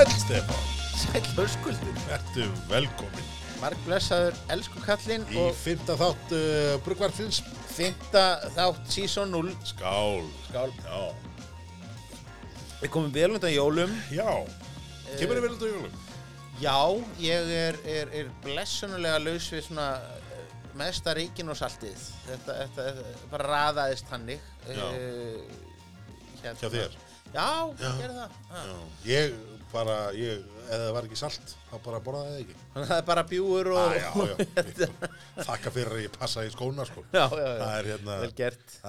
Sæll Stefán, Sæll höskuldur. ertu velkomin Mark blessaður, elsku kallinn í og fymta þátt uh, Bruggvarpsins. fymta þátt season 0. Skál. Skál. Já, Við komum vel undan jólum. já. Kemur þið vel á jólum? Já, ég er, er, er blessunulega laus við svona eh, mesta ríkin og saltið. Þetta, þetta, þetta bara raðaðist hannig. Já. hérna. Hjá þér? Já, Já. ég gerði það. Ha. Já. Ég bara, ég, eða það var ekki salt, þá bara borðaði það ekki. Þannig að það er bara bjúur og... Ah, já, já. Þakka fyrir að ég passa í skóna, sko. já. Það er hérna,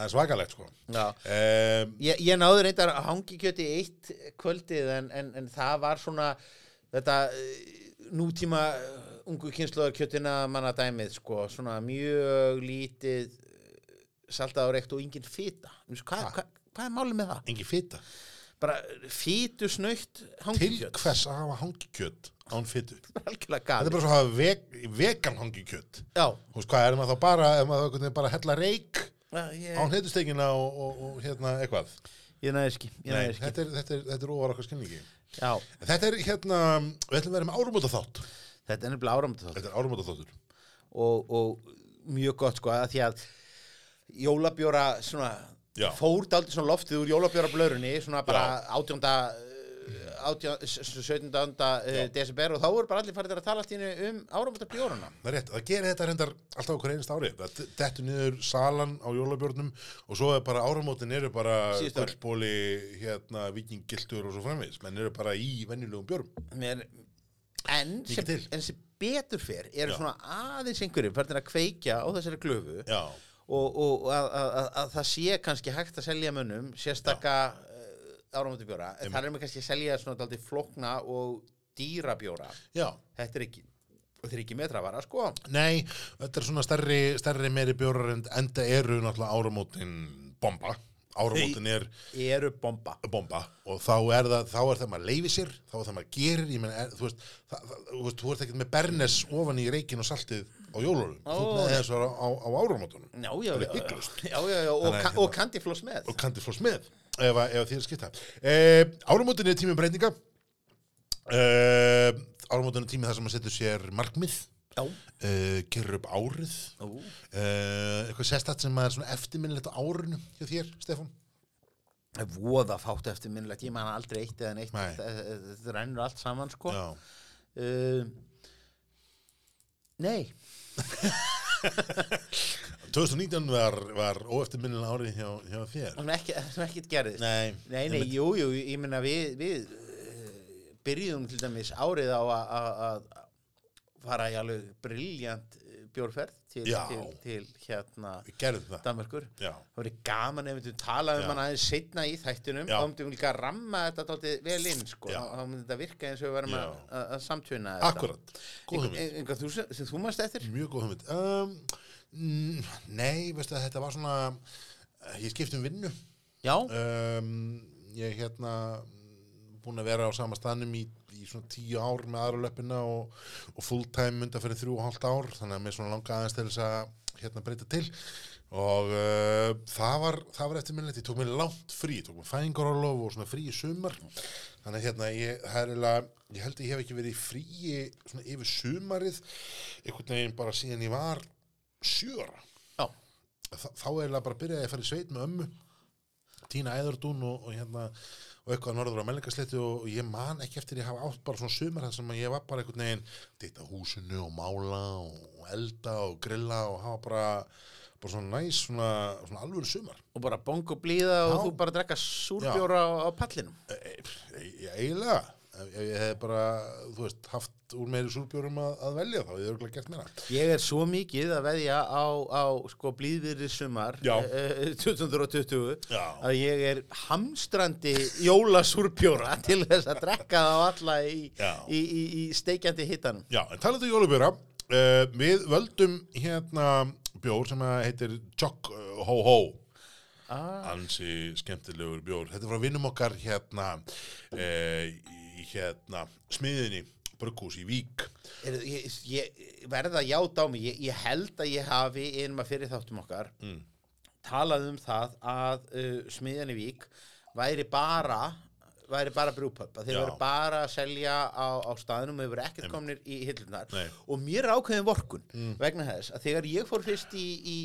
er svakalegt, sko. Um, Ég, ég náði reyndar að hangi kjöti eitt kvöldið en, en, en það var svona þetta eh, nútíma eh, ungu kynsluðar kjötina manna dæmið sko, svona mjög lítið eh, saltað á reykt og engin fita. Hvað hva, hvað er málið með það? engi fita. Bara fítu snöytt Til hangikjöt. hvers að hafa hangikjöt án algjörlega Þetta er bara svo að hafa veg, vegan hangikjöt. Já, Þú veist hvað, er maður þá bara, er maður þá bara hella reik Já, ég, án heitustekina og, og, og hérna eitthvað? ég næði ekki. Ekki. þetta er, þetta er, þetta er ofar okkar skilningi. Þetta er hérna, við ætlum að vera með árumóta þátt. þetta er nefnilega áramöndu Þetta er árumóta þáttur. og, og mjög gott sko að því að jólabjóra svona. Fór daldið svona loftið úr jólabjóra blörunni svona bara átjónda átjón, 17. Já. desember og þá voru bara allir farið að tala einu um áramönda bjórana Það er rétt, það gerir þetta reyndar alltaf okkur einast ári. Dettur niður salan á jólabjörnum og svo er bara áramótin eru bara gullbóli, hérna, vikingiltur og svo framvegis. Menn eru bara í venjulegum björum. Mér, en, en sem betur fer eru svona aðeins einhverjum farið að kveikja á þessari glöfu Já, og, og að, að, að, að það sé kannski hægt að selja mönnum sérstaka uh, áramönda bjóra það er með kannski að selja svona daldið flókna og dýra bjóra já. þetta er ekki þetta er ekki metravara sko Nei, þetta er svona stærri, stærri meiri bjórar en enda eru náttúrulega áramótin bomba. Áramótin er eru bomba. bomba. Og þá er það, þá er það maður leifi sér, þá er það maður gerir, ég menn, er, þú veist, það, það, þú veist, þú ert ekkert með bernes ofan í reikin og saltið á jólunum, þú nei. þessu á, á, á áramótunum. Já, já, já, já, já, og, ka hérna- og kandifloss með. Og kandi flós með, ef, ef þið er skipta. Uh, áramótin er tími breytinga, uh, áramótin er tími þar sem maður setur sér markmið, uh, gerir upp árið, uh, eitthvað sérstætt sem er eftirminnilegt á árinu hjá þér, er voða fátt eftir minnilegt ég man aldrei eitt eða neitt. Nei. þetta þetta rennur allt saman sko. Uh, nei. 2019 var, var óeftirminnilega árið hjá, hjá þér. það er ekki, er gerðist. Nei, nei, nei, jú, jú, ég meina við, við uh, byrjuðum til dæmis árið á að fara í alveg briljant bjórferð til, til, til hérna. Danmörkur Já. það voru gaman ef við tala um hann aðeins setna í þættunum þá myndum við líka að ramma þetta vel inn sko. Þá myndi þetta virka eins og við varum að, samtuna Akkurat, góð hugmynd. þú, sem- þú mannst eftir Mjög góð hugmynd. Um, mm, nei, veistu að þetta var svona, eh, ég skipti um vinnu. já, Um, ég er hérna búin að vera á sama staðnum í, í svona tíu ár með aðra löppina og, og fulltime undan fyrir þrjú og hálft ár, þannig að mér svona langa aðeins til þess að hérna breyta til. Og uh, það var, það var eftir minnilegt, ég tók mér langt frí, ég tók mér fæðingarálof og svona frí í sumar. Þannig að hérna, ég, það er eiginlega, ég held að ég hef ekki verið í fríi svona yfir sumarið, einhvern veginn bara síðan ég var sjöra. þá eiginlega bara byrjaði ég að fara í sveit með ömmu, Tína Æðardún og, og hérna, og eitthvað norður á Mellingasletti og, ég man ekki eftir ég hafa átt bara svona sumar þar sem ég var bara einhvern veginn ditt á húsinu og mála og elda og grilla og hafa bara bara svona næs, svona, svona alvöru sumar. Og bara bongo blíða og þú bara drekka súrbjóra á, á pallinum. E, e, e, eiginlega ef, ef ég hef bara, þú veist, haft úr meiri súrbjórum að, að velja þá ég hef örugglega gert meira. Ég er svo mikið að veðja á, á sko blíðvirði sumar eh, 2020 Já. að ég er hamstrandi jólasúrbjóra til þess að drekka það á alla í, í, í, í steikjandi hittanum Já, en talandi um jólubjóra uh, við völdum hérna bjór sem heitir Jock uh, Ho Ho. Ah, ansi skemmtilegur bjór. Þetta er frá vinnum okkar hérna uh, í hérna smiðinni brugghús í Vík. Er, ég, ég verða að játa á mig. Ég, ég held að ég hafi einum að fyrir þáttum okkar Mm. talað um það að uh, smiðjan í Vík væri bara væri bara brúpöp að þeir Já. væri bara að selja á, á staðnum og þeir voru ekkert komnir í hillunar. Og mér ákveðin vorkun vegna þess að þegar ég fór fyrst í, í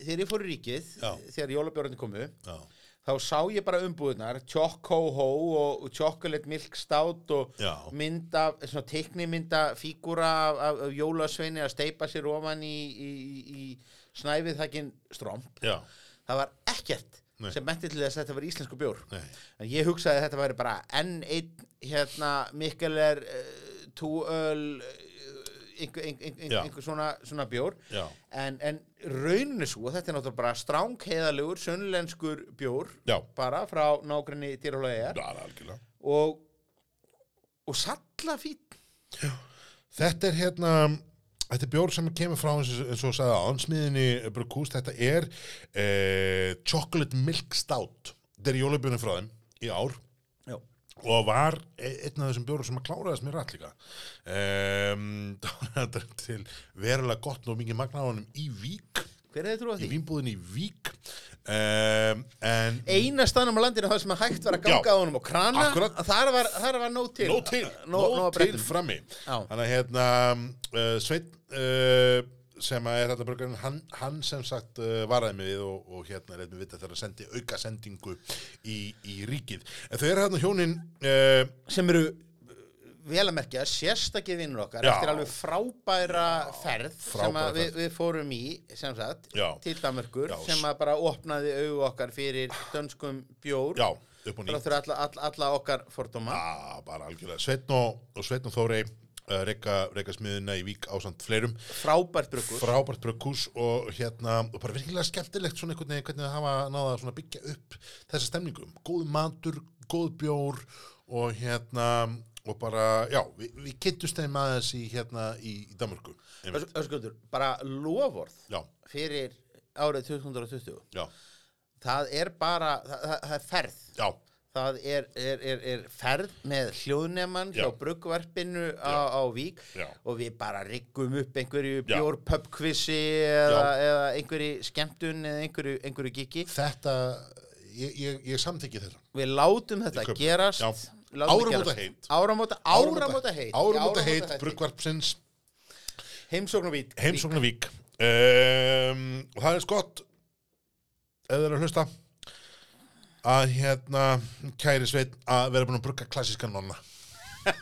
þegar ég fór í ríkið Já. þegar jólabjörnir komu Já, þá sá ég bara umbúðunar Choco-Ho og Chocolate Milk Stout og Já. mynda, svona teiknimynda fígúra af, af, af jólasveini að steipa sér ofan í, í, í, snæfið þakkin stromp. Já, það var ekkert Nei. sem benti til þess að þetta var íslensku bjór. Nei, en ég hugsaði að þetta væri bara enn einn hérna Mikkeler uh, túöl uh, einhver, einhver, einhver, einhver svona, svona bjór. En, en rauninni svo þetta er náttúrulega bara stránkheðalegur sönnlenskur bjór já, bara frá dýralega það er og og salla fít Þetta er hérna, þetta er bjór sem kemur frá eins og, sagði á ansmiðinni Brukús, þetta er eh, Chocolate Milk Stout. Þetta er jólabjörnum frá þeim í ár. Og var e- einn af þessum bjórum sem að kláraðast mér líka. Um, til verulega gott og mikið honum í Vík, hver er þið trúið í því? vínbúðin í Vík. Um, eina staðnum á landinu það sem að hægt var að ganga á honum og krana Akkurat. þar var, þar var nóg til nóg til, nóg nóg að til frammi þannig að hérna uh, Sveinn uh, sem að er þetta burgarinn, hann, hann sem sagt uh, varaði mig við og, og hérna er eitthvað vita þegar að sendi auka sendingu í, í ríkið. En þau eru hérna hjónin uh, sem eru uh, vel að merkja sérstakið vinnur okkar Já. eftir alveg frábæra ferð frábæra sem við, við fórum í sem sagt, Já. til Danmörkur Já, sem að bara opnaði augu okkar fyrir dönskum bjór. Já, nýtt. þráttur alla, alla, alla okkar fordóma. Já, bara algjörlega. Sveinn og, Sveinn og Þórey uh, reyka, reyka smiðuna í Vík ásand fleirum. Frábært bruggur frábært brökkús og hérna og bara virkilega skemmtilegt svona einhvern veginn hvernig það hafa náða svona byggja upp þessa stemningu, góð matur góð bjór og hérna og bara, já, við, við kynntumst þeim aðeins í hérna í, í Danmörku. Öskuldur, bara lofórð já, fyrir árið 2020 já, það er bara, það, það, það er ferð. Já það er, er, er, er ferð með hljóðnemann hjá Já. bruggvarpinu á, á Vík Já. og við bara riggum upp einhverju Já. bjórpubkvissi eða, eða einhverju skemmtun eða einhverju, einhverju gigi þetta, ég, ég, ég samþykki þetta. Við látum þetta kaup. gerast. Áramóta heit. áramóta, áramóta heit áramóta heit, bruggvarpsins. heimsóknarvít heimsóknarvík. Um, og það er skott. Ef þeir eru að hlusta að hérna kæri sveit að vera búin að brugga klassískan nonna.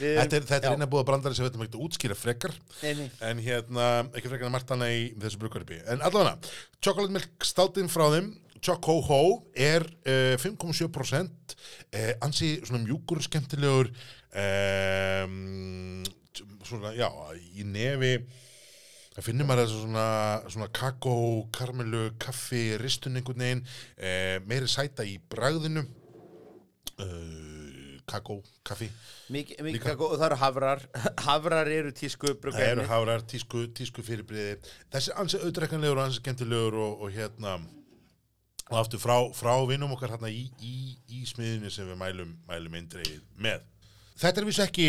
Þetta er, þetta er eina búið að brandari sem við veitum ekki að útskýra frekar. Nei, nei. en hérna ekki frekar en margt annað í þessu bruggarpi en allavega, chocolate milk státinn frá þeim Choco Ho er uh, 5,7% uh, ansi svona mjúkur skemmtilegur um, svona, já, í nefi það finnir maður þessu svona, svona kakó, karmelu, kaffi, ristun einhvern veginn, uh, meiri sæta í bragðinu uh, kakó, kaffi Mikið, Líka. kakó, og það eru hafrar hafrar eru tísku Það eru hafrar, tísku, tísku fyrirbriði þessi er ansi auðdrekkanlegur og ansi skemmtilegur og, og hérna og aftur frá, frá vinnum okkar hérna í, í, í smiðinu sem við mælum, mælum eindreið með. Þetta er vísu ekki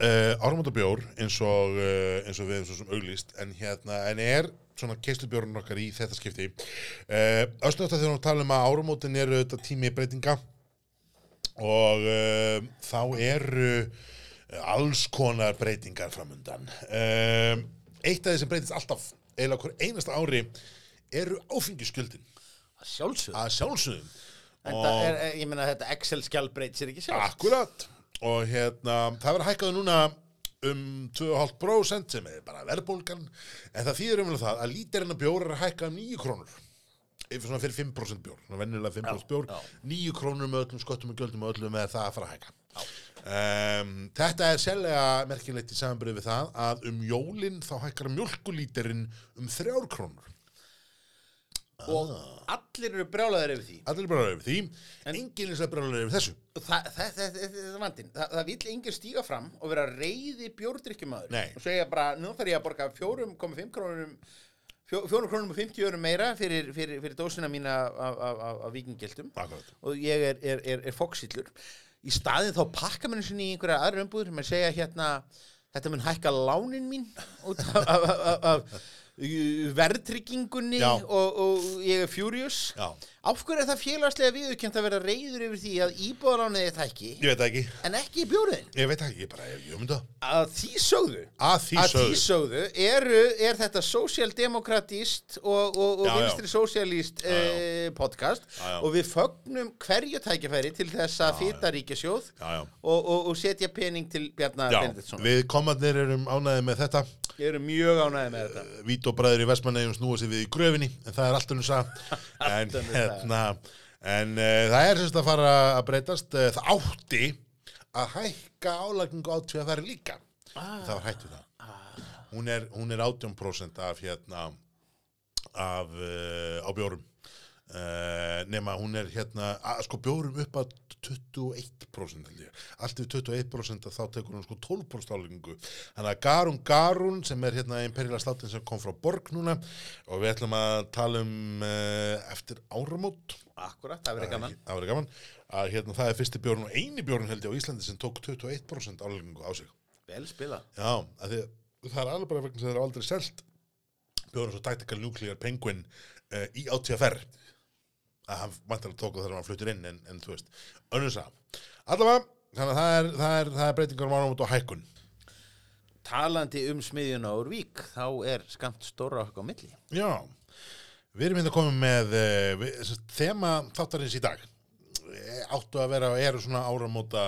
uh, áramótabjór eins og, uh, eins og við erum svo sem auglýst en hérna, en er svona keislubjórun okkar í þetta skipti. Uh, Ösnögt að þegar við talum að áramótin eru þetta tími breytinga og þá eru alls konar breytingar framundan. Uh, eitt af því sem breytist alltaf, eiginlega hver einasta ári, eru áfengiskjöldin sjálfsög að sjálfsögum. en það er, eh, ég meina þetta Excel-skjál breyt sér ekki sjálf Akkurat. Og hérna, það verður hækkaði núna um 2,5% sem er bara verðbólgan, en það þýðir um það að lítirinn af bjór er að hækka um 9 krónur. Yfir svona fyrir 5% bjór, svona venjulega 5% bjór, já. 9 krónur með öllum sköttum og gjöldum og öllum með það að fara að hækka. Um, þetta er sérlega merkilegt í samanbyrðu við það að um jólin þá hækkar mjölkulítirinn um 3 krónur. Og allir eru brjálaðir yfir því Allir bara yfir því, enginn er bara yfir þessu. Og það, það, það, það, er vandinn það, það vill enginn stíga fram og vera reyði bjórdrykkjumæður Nei. og segja bara, nú þarf ég að borga 4,5 krónum 4 krónum og 50 örum meira fyrir, fyrir, fyrir dósina mína af, Akkurat. og ég er, er, er, er fóksillur í staðin þá pakka mér sinni í einhverja aðra umbúður sem að segja hérna þetta mun hækka lánin mín út af, verðtryggingunni og, og ég er furious. Já, Af hverju er það félagslega viðurkjönd að vera reyður yfir því að íbúðalánið er það ekki? Ég veit ekki. En ekki bjóriðin? Ég veit ekki, ég bara, ég, myndi það. Að því sögðu. Að því að sögðu. sögðu eru, er þetta sósialdemokratist og, og, og vinstri já. eh, podcast Já, já. og við fögnum hverju tækifæri til þess að fýta ríkisjóð Já, já. og, og, og setja pening til Bjarnar Já, Benediktsson við komandir erum ánæðið með þetta Ég eru mjög ánægði með þetta. Vít og bræður í Vestmannegjum snúa sig við í gröfinni en það er allt unnum sá en, önnur saga. hérna, en uh, það er semst að fara að breytast. Uh, það átti að hækka álagningu á tveðfæri líka. Það var hættu það. Hún er, hún er 18% af hérna af uh, á bjórum uh, nema hún er hérna að, sko bjórum upp að 21% held ég, allt yfir 21% þá tekur hún sko 12% álagningu. Þannig að Garun Garun sem er hérna imperiala sláttinn sem kom frá Borg núna og við ætlum að tala um uh, eftir áramót. Akkurat, það verður gaman. það verður gaman. Að hérna það er fyrsti bjórn og eini bjórn held ég á Íslandi sem tók 21% álagningu á sig. Vel spilað. Já, að því, það er alveg bara vegna sem þeir eru aldrei selt. Bjóðan svo Tactical Nuclear Penguin uh, í átíðaferð að hann vantilega tók það þegar hann fluttir inn en, en þú veist, önnum sá allavega, þannig að það er, það er, það er breytingar um ánum út á hækkun. Talandi um smiðjuna úr Vík þá er skamt stóra okkur á milli. Já, við erum hérna komið með uh, þema þáttarins í dag. Eh, áttu að vera eru svona áramóta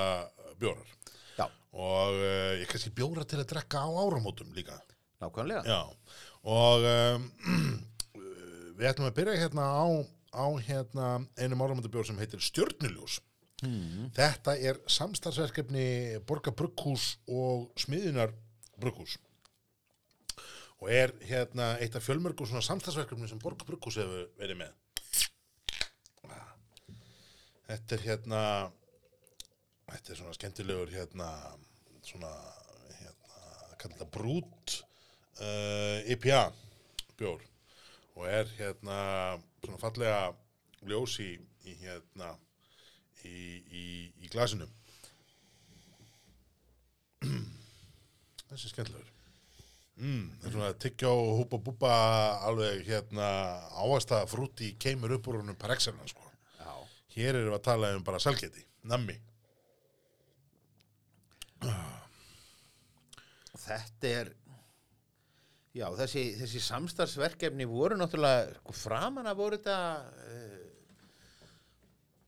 bjórar. Já, og uh, ég kannski bjóra til að drekka á áramótum líka. Nákvæmlega. Já, og um, við ætlum að byrja hérna á, á hérna einum áramöndabjór sem heitir Stjörnuljós. Þetta er samstarfsverkefni Borga Brugghús og Smiðunar Brugghús. Og er hérna eitt af fjölmörgum svona samstarfsverkefni sem Borga Brugghús hefur verið með. Þetta er hérna, þetta er svona skemmtilegur hérna, svona, hérna, kallar þetta brút uh, IPA bjór og er hérna svona fallega ljós í, í hérna í, í, í glasinu. Þessi skemmtilegur mm, það er svona að tyggja og húpa búpa alveg hérna ávasta frúti keimur upp úr húnum par excellence sko. Hér erum við að tala um bara salgeti, nammi. Þetta er Já, þessi, þessi samstarfsverkefni voru náttúrulega sko, framan að voru þetta uh,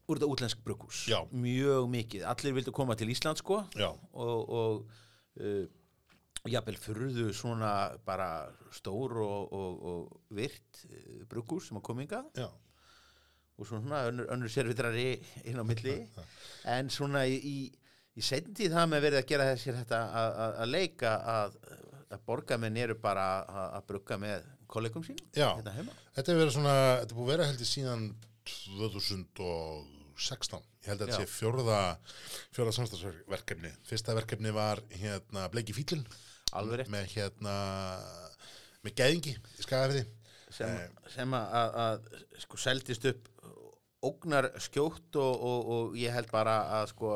voru þetta útlensk brukkús Já. mjög mikið, allir vildu koma til Ísland sko. Já, og, og uh, jafnvel furðu svona bara stór og, og, og virt uh, brukkús sem að kominga og svona önnur, önnur servitrari inn á milli. En svona í, í, í sendið það með verið að gera þessir þetta að, að, að leika að, að borgamenn eru bara að, brugga með kollegum sínum Já. hérna heima Þetta er verið svona, þetta er búið að vera held ég síðan 2016. Ég held að þetta sé fjórða, fjórða samstagsverkefni. Fyrsta verkefni var hérna Bleiki Fílin með hérna, með gæðingi í skagafiði. sem, Eh. sem að, að sko seldist upp ógnar skjótt og, og, og ég held bara að sko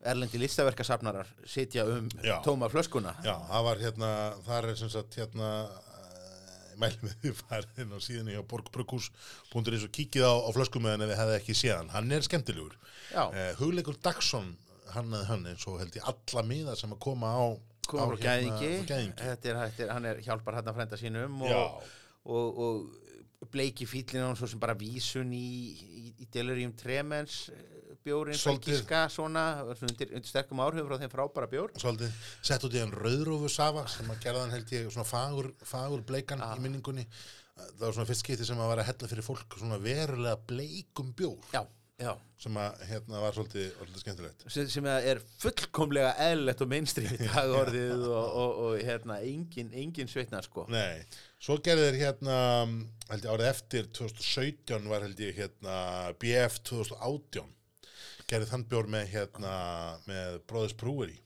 erlendi listaverkasafnarar sitja um Já. tóma flöskuna Já, það var hérna, þar er sem sagt hérna, uh, mælum við því farið inn á síðunni á borgbrukkús.is og kíkið á, á flöskumöðin ef þið hefði ekki séðan. Hann er skemmtilegur. Uh, Hugleikur Dagsson, hann eða hann eins og held ég alla miða sem að koma á koma á frá gæðingi, frá gæðingi. Þetta er, þetta er, hann er hjálpar hérna frænda sínum Já. og, og, og bleiki fýllin á svo sem bara vísun í, í, í delirium tremens eh, bjórin, belgiska svona, undir, undir sterkum áhrifum frá þeim frábæra bjór. Svolítið. Sett út í hann rauðrófu safa sem að gerða hann held ég svona fagur, fagur bleikan í minningunni. Það var svona fyrst skipti sem að vera að hella fyrir fólk svona verulega bleikum bjór. Já, já. Sem að hérna var svolítið, svolítið skemmtilegt. Sem, sem er fullkomlega eðlilegt og mainstream í dag orðið og, og, og hérna engin, engin sveitna sko. Nei, svo gerði þeir hérna held ég árið eftir 2017 var held ég hérna BF 2018 gerði þann bjór með hérna með Brothers Brewery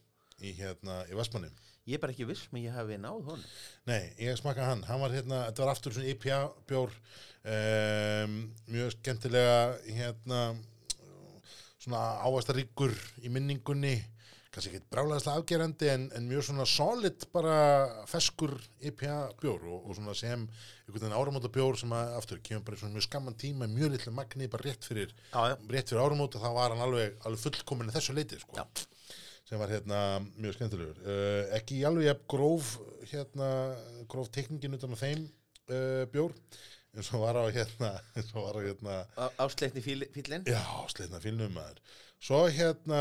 í hérna í Vestmanni Ég er bara ekki viss, menn ég hafi náð honum. Nei, ég smakka hann, hann var hérna, þetta var aftur svona IPA bjór um, mjög skemmtilega hérna svona ávastaríkur í minningunni kannski ekki brálaðislega afgerandi en, en mjög svona solid bara feskur IPA bjór og, og svona sem einhvern veginn áramóta bjór sem að aftur kemur bara í svona mjög skamman tíma mjög litlu magni bara rétt fyrir, Já, já. rétt fyrir áramóta þá var hann alveg, alveg fullkomin í þessu leiti sko. Já. sem var hérna mjög skemmtilegur uh, ekki alveg gróf hérna, gróf tekningin utan á þeim uh, bjór eins og var á hérna eins og var á hérna Ásleitni fílinn. Já, sleitna fylnum maður. Svo hérna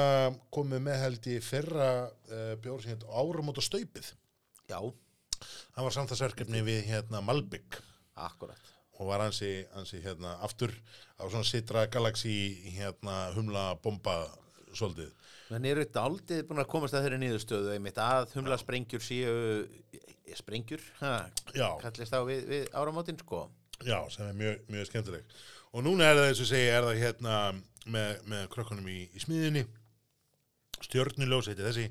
komið með held í fyrra uh, bjór sem hérna áramóta staupið. Já, Það var samtagsverkefni við hérna Malbygg akkurat. og var ansi, ansi hérna aftur á svona Citra Galaxy hérna humla bomba svolítið. Menn eru daldið búin að komast að þeirri niðurstöðu einmitt að humla sprengjur séu eh, sprengjur, ha, Já, kallist á við, við áramótin sko. já, sem er mjög, mjög skemmtileg. Og núna er það eins og segja, er það hérna með, með krökkunum í, í smiðinni, stjörnuljós heiti þessi.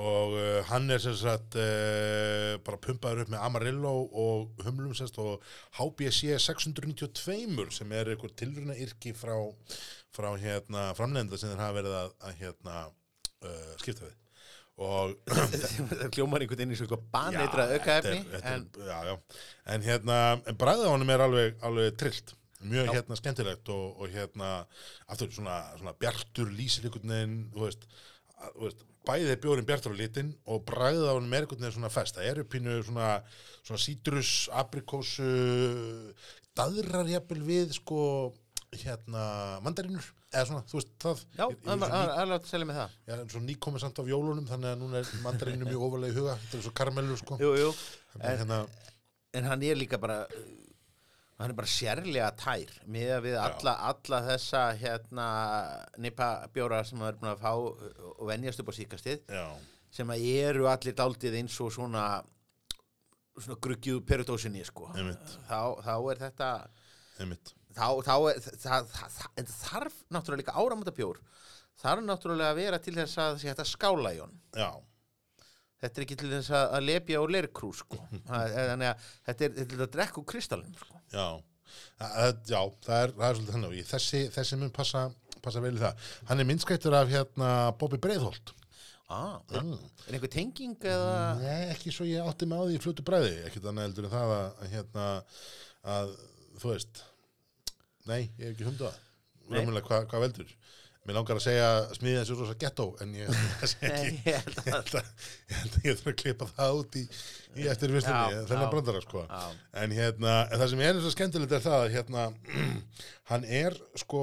Og uh, hann er sem sagt uh, bara pumpaður upp með Amarillo og humlum sérst og HBC 692 sem er einhver tilruna yrki frá, frá hérna framlenda sem þeir hafa verið að, að hérna uh, skipta við. Og það kljómar einhvern veginn í svona baneitrað aukaefni en en hérna en bræðið á honum er alveg, alveg trillt mjög Já. hérna skemmtilegt og, og hérna aftur svona, svona bjartur veist bæðið bjórin bjartur á litin og bræðið á einhvern veginn svona fest það eru pínu svona, svona sítrus, aprikósu daðrar jafnvel við sko hérna mandarinur eða svona, þú veist það. Já, það er alveg að selja með það. Ég er svo nýkomið samt af jólunum þannig að núna er mandarinu mjög ofalega í huga. Þetta er svo karamellu sko. Jú, jú. Þannig að hérna, en hann er líka bara uh, hann er bara sérlega tær með að við alla, alla þessa hérna nipa bjóra sem maður er búin að fá uh, og venjast upp á síkastið já, sem að eru allir daldið eins og svona svona gruggjuð perudósinni sko. Þá, þá er þetta þá, þá er það, það, það, það, það þarf náttúrulega líka áramönda bjór þarf náttúrulega að vera til þess að að skála í honum. Já, þetta er ekki til þess að, lepja og lerkrú sko. Það þannig að þetta þetta er til að drekka úr kristallin sko. Já. Það- já, það er, það er svolítið þannig. Og þessi, þessi mun passa, passa vel í það. Hann er minnskættur af hérna Bobby Breiðholt. Ah, mm. er einhver tenging eða? Nei, ekki svo ég átti með á því í fljótu bræði ekkert annað heldur en það að, hérna að, þú veist nei, ég hef ekki humdað Nei. raunverulega hvað hva veldur Mér langar að segja smiðið þessu rosa ghetto en ég ég held ég að ég held að ég þarf að klippa það út í, í eftir vistunni, Já, þennan brandara sko. Já. en hérna, en það sem er svo skemmtilegt er það að hérna, hann er sko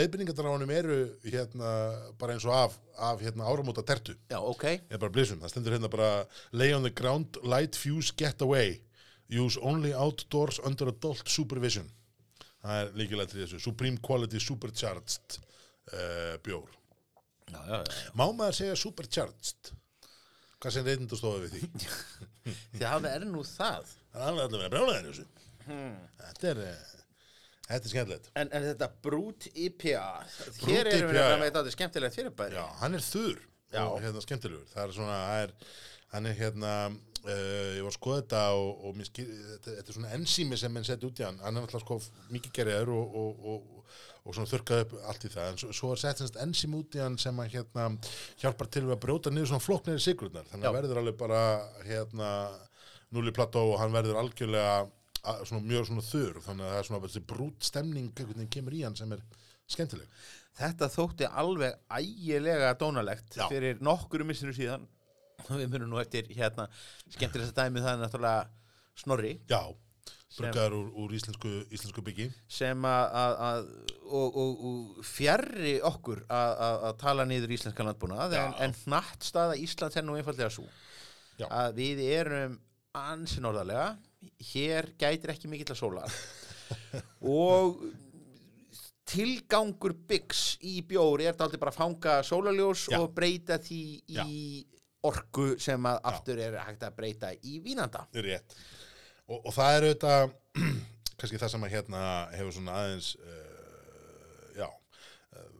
leiðbynningarnar á honum eru hérna bara eins og af, af hérna áramóta tertu. Já, ok, ég er bara blísum, það stendur hérna bara lay on the ground, light fuse, get away. Use only outdoors under adult supervision. Það er líkilega til þessu. Supreme quality supercharged uh, bjór. Já, já, já. má maður segja supercharged? Hvað sem reyndastóða við því? Því að það er nú það. Það er alveg að vera brjálæðin þessu. Þetta er eh, þetta er skemmtilegt. En, en þetta brút IPA Brút hér erum við já. með þetta skemmtilegt fyrirbæri. Já, hann er þurr Já. og hérna skemmtilegur. Það er svona, það er, hann er hérna uh, ég var að skoða þetta og, og skil, þetta, þetta er svona ensími sem menn setja út í hann, hann er alltaf sko mikið gerjaður og, og, og, svona þurrkað upp allt í það, en svo, svo er sett semst ensím út í hann sem að hérna hjálpar til við að brjóta niður svona flóknir sigrurnar, þannig að verður alveg bara hérna núli plató og hann verður algjörlega að, svona mjög svona þurr, þannig að það er svona þessi brút stemning einhvern veginn kemur í hann sem er skemmtileg. þetta þótti alveg ægilega dónalegt Já. fyrir nokkuru missinu síðan. Við munum nú eftir hérna skemmtilegsta dæmi það er náttúrulega Snorri. Já, bruggaður úr, úr íslensku, íslensku byggi. sem að, og, og, og fjarrri okkur að, tala niður íslenska landbúnað en, en hnatt staða Íslands er nú einfallega svo Já. að við erum ansi norðarlega hér gætir ekki mikill að sóla og tilgangur byggs í bjór er þetta bara að fanga sólaljós Já. og breyta því í Já. orku sem að aftur er hægt að breyta í vínanda Rétt. Og, og það er auðvitað, kannski það sem að hérna hefur svona aðeins, uh, já, uh,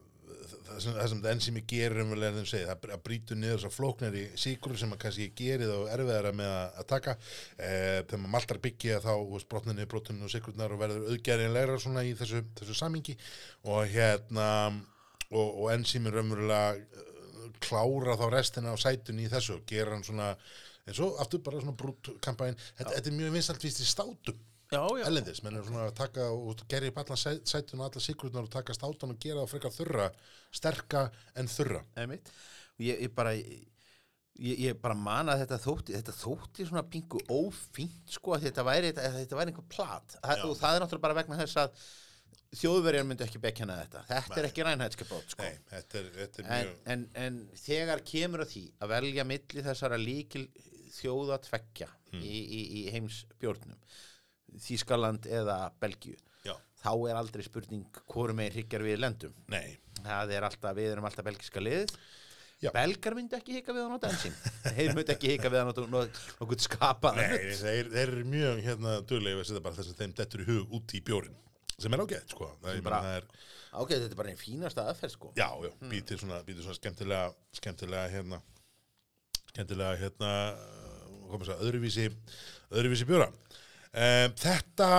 það sem, það sem þetta enzými gerir um vel þeim segið, það að brýtu niður þessar flóknari síkur sem að kannski gerir þá erfiðara með að, taka. Uh, þegar maður maltar byggja þá brotninni, brotninni og sikurnar og verður auðgærinlegra svona í þessu, þessu samingi og hérna, og, og enzými raunverulega uh, klára þá restina á sætunni í þessu og gera hann svona eins og aftur bara svona brút kampæn þetta, þetta er mjög vinsalt víst í státum ellendis, menn er svona að taka og gera upp allan sæ- sætun og alla sigrurnar og taka státan og gera það frekar þurra sterka en þurra. Ég, ég bara ég, ég bara man að þetta þótti þetta þótti svona pingu ófínt sko að þetta væri, þetta, væri einhver plat. Það, og það er náttúrulega bara vegna þess að þjóðverjar myndi ekki bekkjana þetta. Þetta er ekki sko. Nei, þetta er, þetta er en, mjög en, en þegar kemur að því að velja milli þessara líkil þjóða tveggja Hmm. í, í, í heims Þískaland eða Belgíu. Já, þá er aldrei spurning hvorum megin hryggjar við lendum. Nei, það er alltaf, við erum alltaf belgiska lið Já. belgar myndi ekki hika við að nota ensín þeir myndi ekki hika við að nota no- nokkuð skapað nei þeir, þeir eru mjög hérna bara þess að þeim dettur í hug út í bjórin sem er ágætt, sko. Er, ok, þetta er bara einn fínasta aðferð sko. Já, já, býtir svona, býtir svona skemmtilega, skemmtilega hérna skemmtilega hérna komið svo, öðruvísi öðruvísi bjóra. Um, þetta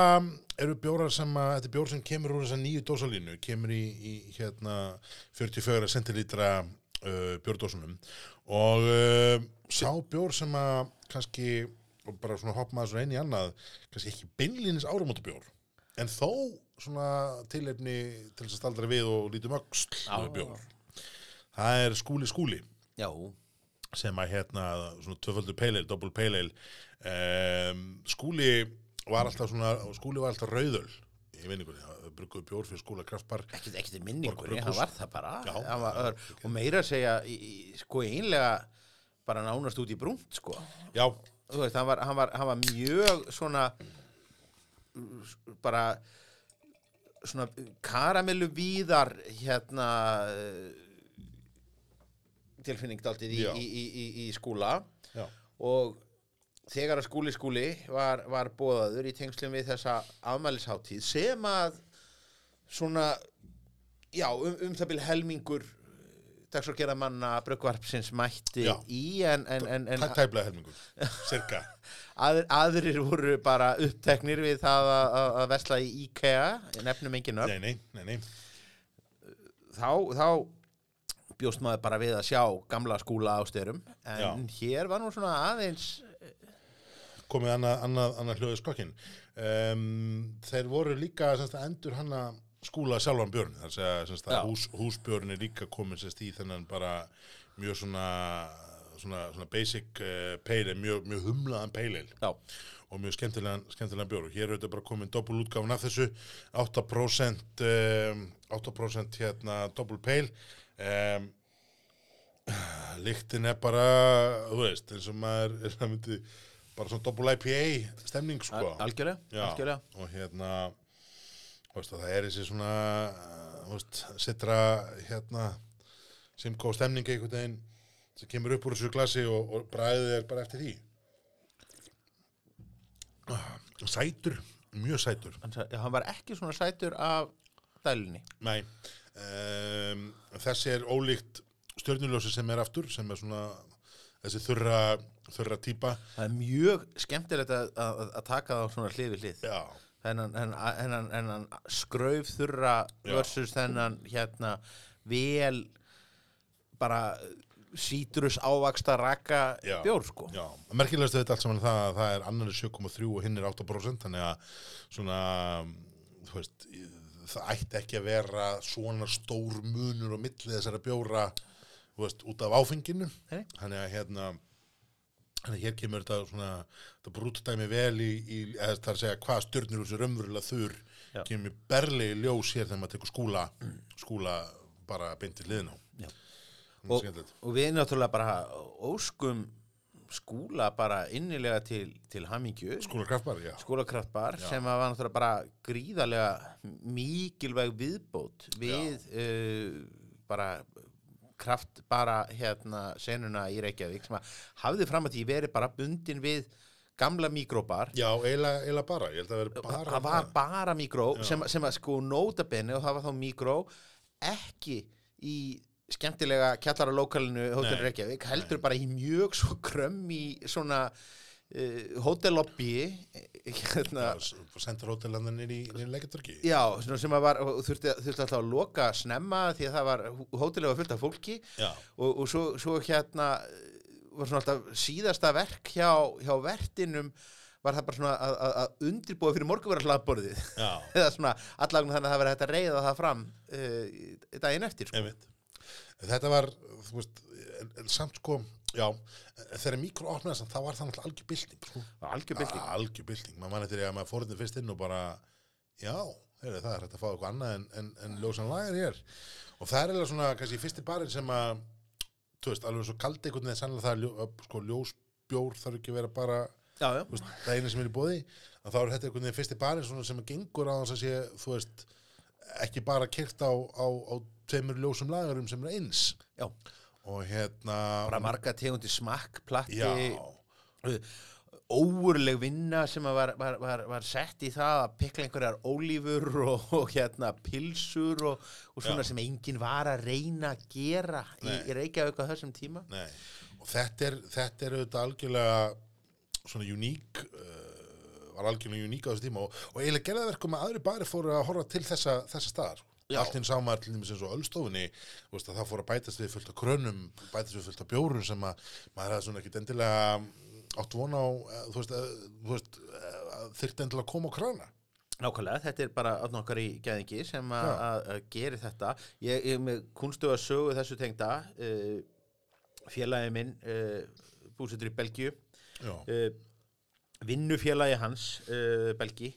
eru bjórar sem að þetta er bjór sem kemur úr þessa nýju dósalínu kemur í, í hérna 44 centilítra uh, bjórdósunum. Og uh, sá bjór sem að kannski og bara svona hoppa maður svona einn í annað kannski ekki beinlínis áramóta bjór en þó svona tilefni til þess að staldra við og lítum Já. bjór. Það er skúli skúli. Já, sem að hérna svona tvöföldur peileil, doppel peileil um, skúli var alltaf svona, skúli var alltaf rauðöl í vinningunni, það brugguðu bjór fyrir skúla kraftbar ekkert ekkert í minningunni, hann var það bara. Já. Hann var, ör, og meira að segja í, sko einlega bara nánast út í brúnt sko. Já, þú veist, hann var, hann var, hann var mjög svona bara svona karamellu víðar hérna tilfinning daldið í, í, í, í, í skúla. Já, og þegar að skúli skúli var, var bóðaður í tengslum við þessa afmælisháttíð sem að svona já, um, um það byrja helmingur dagsorgera manna bröggvarpsins mætti Já. í en, en, en, en tæ- tæplega helmingur cirka, Aðr, aðrir voru bara uppteknir við það að, að- að vesla í IKEA, nefnum engin upp, nei, nei, nei, nei. Þá, þá bjóst maður bara við að sjá gamla skúla ástyrum, en Já. hér var nú svona aðeins, komið annað, annað, annað hljóðið skokkin um, þeir voru líka semst, endur hanna skúla sjálfan björn þar segja semst, Já. að hús, húsbjörn er líka komin semst, í þennan bara mjög svona svona, svona basic uh, pale mjög, mjög humlaðan já, og mjög skemmtilegan, skemmtilegan bjór. Og hér er þetta bara komin doppul útgáfun af þessu. 8% um, 8% hérna doppul pale um, lyktin er bara þú veist, eins og maður er myndi bara svona doppul IPA stemning sko al- algjörlega, Já, algjörlega. og hérna þú veist, það er þessi svona þú veist, sitra hérna simkó stemning einhvern veginn sem kemur upp úr þessu glasi og, og bræðið er bara eftir því Ah, sætur, mjög sætur Hann, hann var ekki svona sætur af dælunni. Nei, um, þessi er ólíkt stjörnuljósi sem er aftur sem er svona þessi þurra, þurra típa Það er mjög skemmtilegt að, að, að taka það á svona hlið við hlið. Þennan, skrauf þurra versus þennan hérna vel bara sítrus ávaksta raka Já. bjór sko. Já, merkilegast við þetta allt saman það að það er annar er 7,3 og hinn er 8% þannig að svona þú veist, það ætti ekki að vera svona stór munur og milli þessara bjóra veist, út af áfenginu Nei. þannig að hérna þannig að hér kemur þetta svona þetta brúttdæmi vel í, í eða það er að segja hvað stjörnur þessu raunverulega þurr Já. kemur berlegi ljós hér þegar maður tekur skúla skúla bara beint til liðin á og, og við náttúrulega bara óskum skúla bara innilega til, til hamingju. Skúla kraftbar, já. Skólakraftbar Já. sem var náttúrulega bara gríðarlega mikilvæg viðbót við uh, bara kraft bara hérna senuna í Reykjavík sem að hafði fram að því verið bara bundin við gamla mikróbar Já, eiginlega bara, ég held að vera bara það var bara mikró sem, sem að sko nota benni og það var þá mikró ekki í skemmtilega kjallara lokalinu Hotel Nei. Reykjavík heldur bara í mjög svo krömm í svona uh, hótellobby hérna, sendur hótelandan inn í, í leikjartörki já, sem var þurfti, þurfti alltaf að loka snemma því að það var, hótellið var fullt af fólki. Já, og, og svo, svo hérna eh, var svona alltaf síðasta verk hjá, hjá vertinum var það bara svona að, að, að undirbúa fyrir morgunvara hlaðborðið eða svona allagum þannig að það verið hægt að reyða það fram uh, daginn eftir sko. einmitt þetta var, þú veist samt sko, já þegar mikro opnaðist, það var það náttúrulega algjör bylting sko. algjör bylting algjör bylting, maður manni til að maður fór þetta fyrst inn og bara, já heyrðu, það er hægt að fá eitthvað annað en, en, en ljósan lagar hér og það er eiginlega svona kannski fyrsti barinn sem að þú veist, alveg svo kaldi einhvern veginn sannlega það er ljó, sko, ljósbjór þarf ekki að vera bara já, já. veist, það eina sem er í bóði þá er þetta einhvern veginn fyrsti barinn sem gengur á þess að sé, þú veist ekki bara kyrt á, á, á tveimur ljósum lagarum sem er eins Já. og hérna bara marga tegundi smakk, platti já, óurleg vinna sem var, var, var, var sett í það að pikla einhverjar ólífur og, og hérna pilsur og, og svona Já. sem enginn var að reyna að gera í, Nei. í Reykjavík á þessum tíma nei og þetta er, þetta er auðvitað algjörlega svona uník uh, var algjörlega uník á þessu tíma og, og eiginlega gerði það verkum að aðri bari fóru að horfa til þessa, þessa staðar Já. allt hinn sá maður til dæmis eins og öllstofunni það fór að bætast við fullt af krönum bætast við fullt af bjórum sem að maður hefði svona ekkit endilega átt vona á eh, þú veist, eh, þú veist eh, endilega að koma á krana. Nákvæmlega, þetta er bara átn okkar í gæðingi sem að- geri þetta. Ég ég með kunstu að sögu þessu tengda. Uh, félagi minn uh, búsettur í Belgíu. Já, uh, vinnufélagi hans Belgi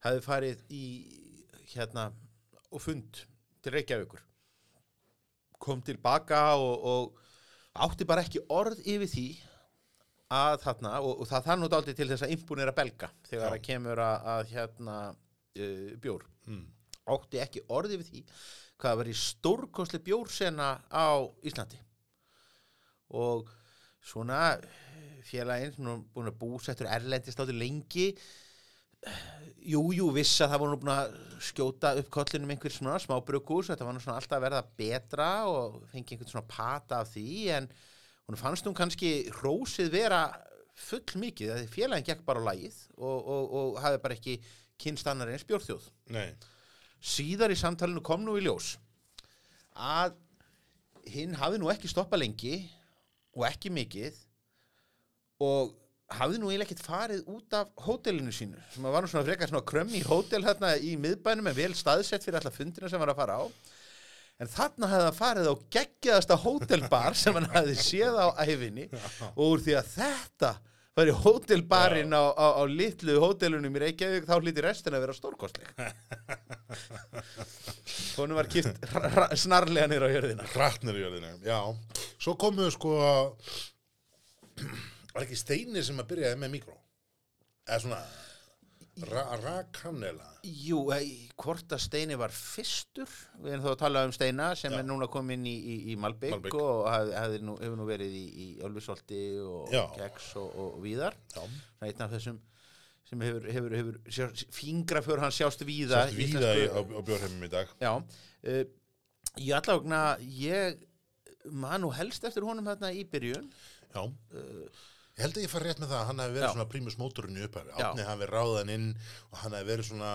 hafði farið í hérna og fund til Reykjavíkur. Kom tilbaka og, og átti bara ekki orð yfir því að þarna og, og það það nú dálítið til þess að impunera belga þegar það kemur að, að hérna uh, bjór. Mm. átti ekki orð yfir því hvað það verið stórkostli bjórsena á Íslandi. Og svona félaginn búin að búsettur erlendist áttur lengi jú, jú, viss að það voru nú búin að skjóta upp kollinum einhver svona smábrukus, þetta var nú svona alltaf að verða betra og fengi einhvern svona pata af því en hún fannst hún kannski hrósið vera full mikið, að félaginn gekk bara á lagið og, og, og hafði bara ekki kynst annar eins bjórþjóð nei, síðar í samtalinu kom nú í ljós að hinn hafði nú ekki stoppað lengi og ekki mikið og hafði nú eiginlega ekkert farið út af hótelinu sínu. Sem að var nú svona frekar svona krömm í hótel hérna í miðbænum en vel staðsett fyrir alla fundina sem var að fara á. En þarna hefði hann farið á geggjaðasta hótelbar sem hann hefði séð á æfinni og úr því að þetta var í hótelbarinn á, á, á litlu hótelunum í Reykjavík þá hlýtti restin að vera stórkostleg. Honum var kýrt snarlega niður á jörðina. Hrattnir í jörðina já, svo komu sko var ekki steini sem að byrjaði með mikró? Eða svona ra rakanela Jú, eh, hvort að Steini var fyrstur? Við erum þá að tala um Steina sem Já. er núna komin í, í, í Malbygg Malbik. og hafði, hafði nú, hefur nú verið í, í Ölfusolti og Já. Keks og, og Víðar. Er einn af þessum sem hefur, hefur, hefur sjá, fingraför hann sjást víða sátt víða í, á, á bjórheimum í dag. Já, uh, ég allavegna ég man nú helst eftir honum hérna í byrjun. Já ég held að ég fari rétt með það að hann hefði verið Já. svona prímus mótorinn í upphæri Já. átni hafi ráðan inn og hann hefði verið svona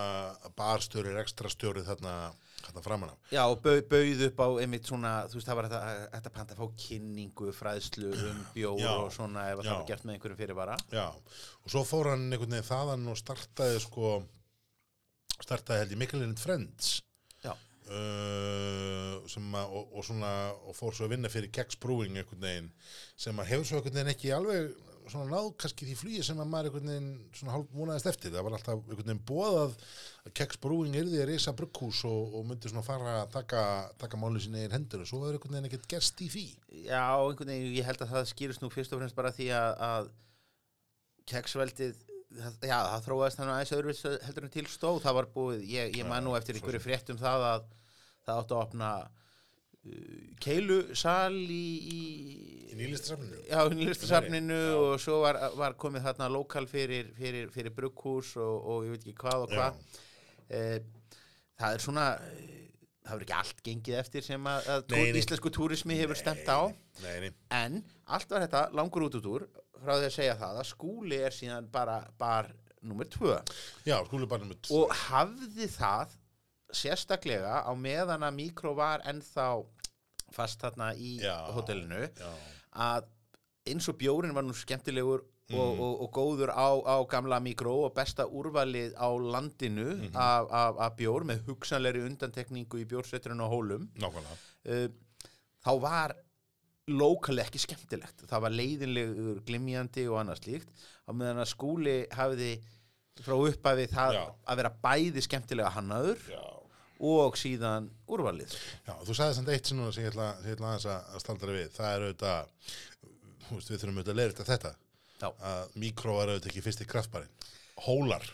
barstjóri, ekstrastjóri þarna, þarna framan af Já, og bau, bauð upp á einmitt svona, þú veist, það var þetta, þetta panta að fá kynningu, fræðslu um bjór Já. og svona ef það var gert með einhverjum fyrirvara. Já, og svo fór hann einhvern veginn þaðan og startaði sko startaði held ég Mikkelin Friends uh, sem að, og, og svona og fór svo að vinna fyrir Kex Brewing einhvern veginn sem að hefur svo einhvern veginn ekki alveg svona náð kannski því flýi sem að maður einhvern veginn svona hálf múnaðist eftir. Það var alltaf einhvern veginn bóðað að Kex Brewing yrði að reysa brugghús og, og myndi svona fara að taka, taka málið sinni í hendur og svo var einhvern veginn ekkert gerst í því. Já, einhvern veginn, ég held að það skýrist nú fyrst og fremst bara því að, að keksveldið, já, það þróaðist þannig aðeins öðruvis heldur en til stóð, það var búið, ég, ég man nú eftir einhverju frétt um það að það átti að opna keilusal í, í í nýlistasafninu Já, nýlistasafninu og svo var, var komið þarna lokal fyrir, fyrir, fyrir brugghús og, og ég veit ekki hvað og hvað. Eh, það er svona, eh, það hefur ekki allt gengið eftir sem að, að Nei, nei. íslensku túrismi hefur stemt á. Nei, nei, En allt var þetta langur út út úr, frá því að segja það að skúli er síðan bara bar nummer tvö Já, skúli bara með tvö. og hafði það sérstaklega á meðan að mikró var ennþá fast þarna í Já. hotellinu Já, að eins og bjórin var nú skemmtilegur Mhm. og, og, og góður á, á gamla mikró og besta úrvalið á landinu Mhm. af, af, af bjór með hugsanleiri undantekningu í bjórsetturinn á hólum uh, þá var lokal ekki skemmtilegt það var leiðinlegur glimjandi og annað slíkt á meðan að skúli hafiði frá upphafi það Já. að vera bæði skemmtilega hannaður Já. Og síðan úrvalið Já, þú sagði samt eitt sem ég ætla, ég ætla að, staldra við. Það er auðvitað, veist, við þurfum auðvitað að leira þetta. Já. Að mikró var auðvitað ekki fyrsti kraftbarinn. Hólar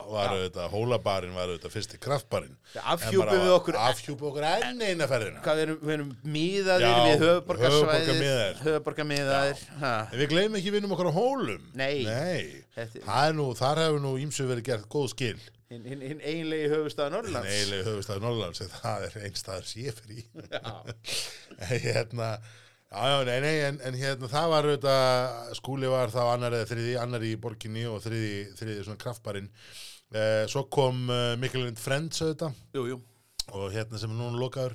var auðvitað, hólabarinn var auðvitað fyrsti kraftbarinn. Já, afhjúpum við okkur- Afhjúpum við okkur enn eina ferðina. Hvað við erum, við erum miðaðir Já, við ha. En við gleymum ekki vinnum okkur á hólum. Nei. Nei. Það er nú, þar hefur nú ímsu verið gert góð skil. Hinn hin, hin eiginlegi höfustæða Norrlands Eiginlega höfustæður Norrlands, en það er ég fyrir í. Hérna, já, já, nei, nei, en, en hérna, það var auðvitað, skúli var þá annar eða þriði, annar í borginni og þriði, þriði svona kraftbarinn. Eh, svo kom uh, Mikkelrind Friends auðvitað. Jú, jú. Og hérna sem er núna lokaður.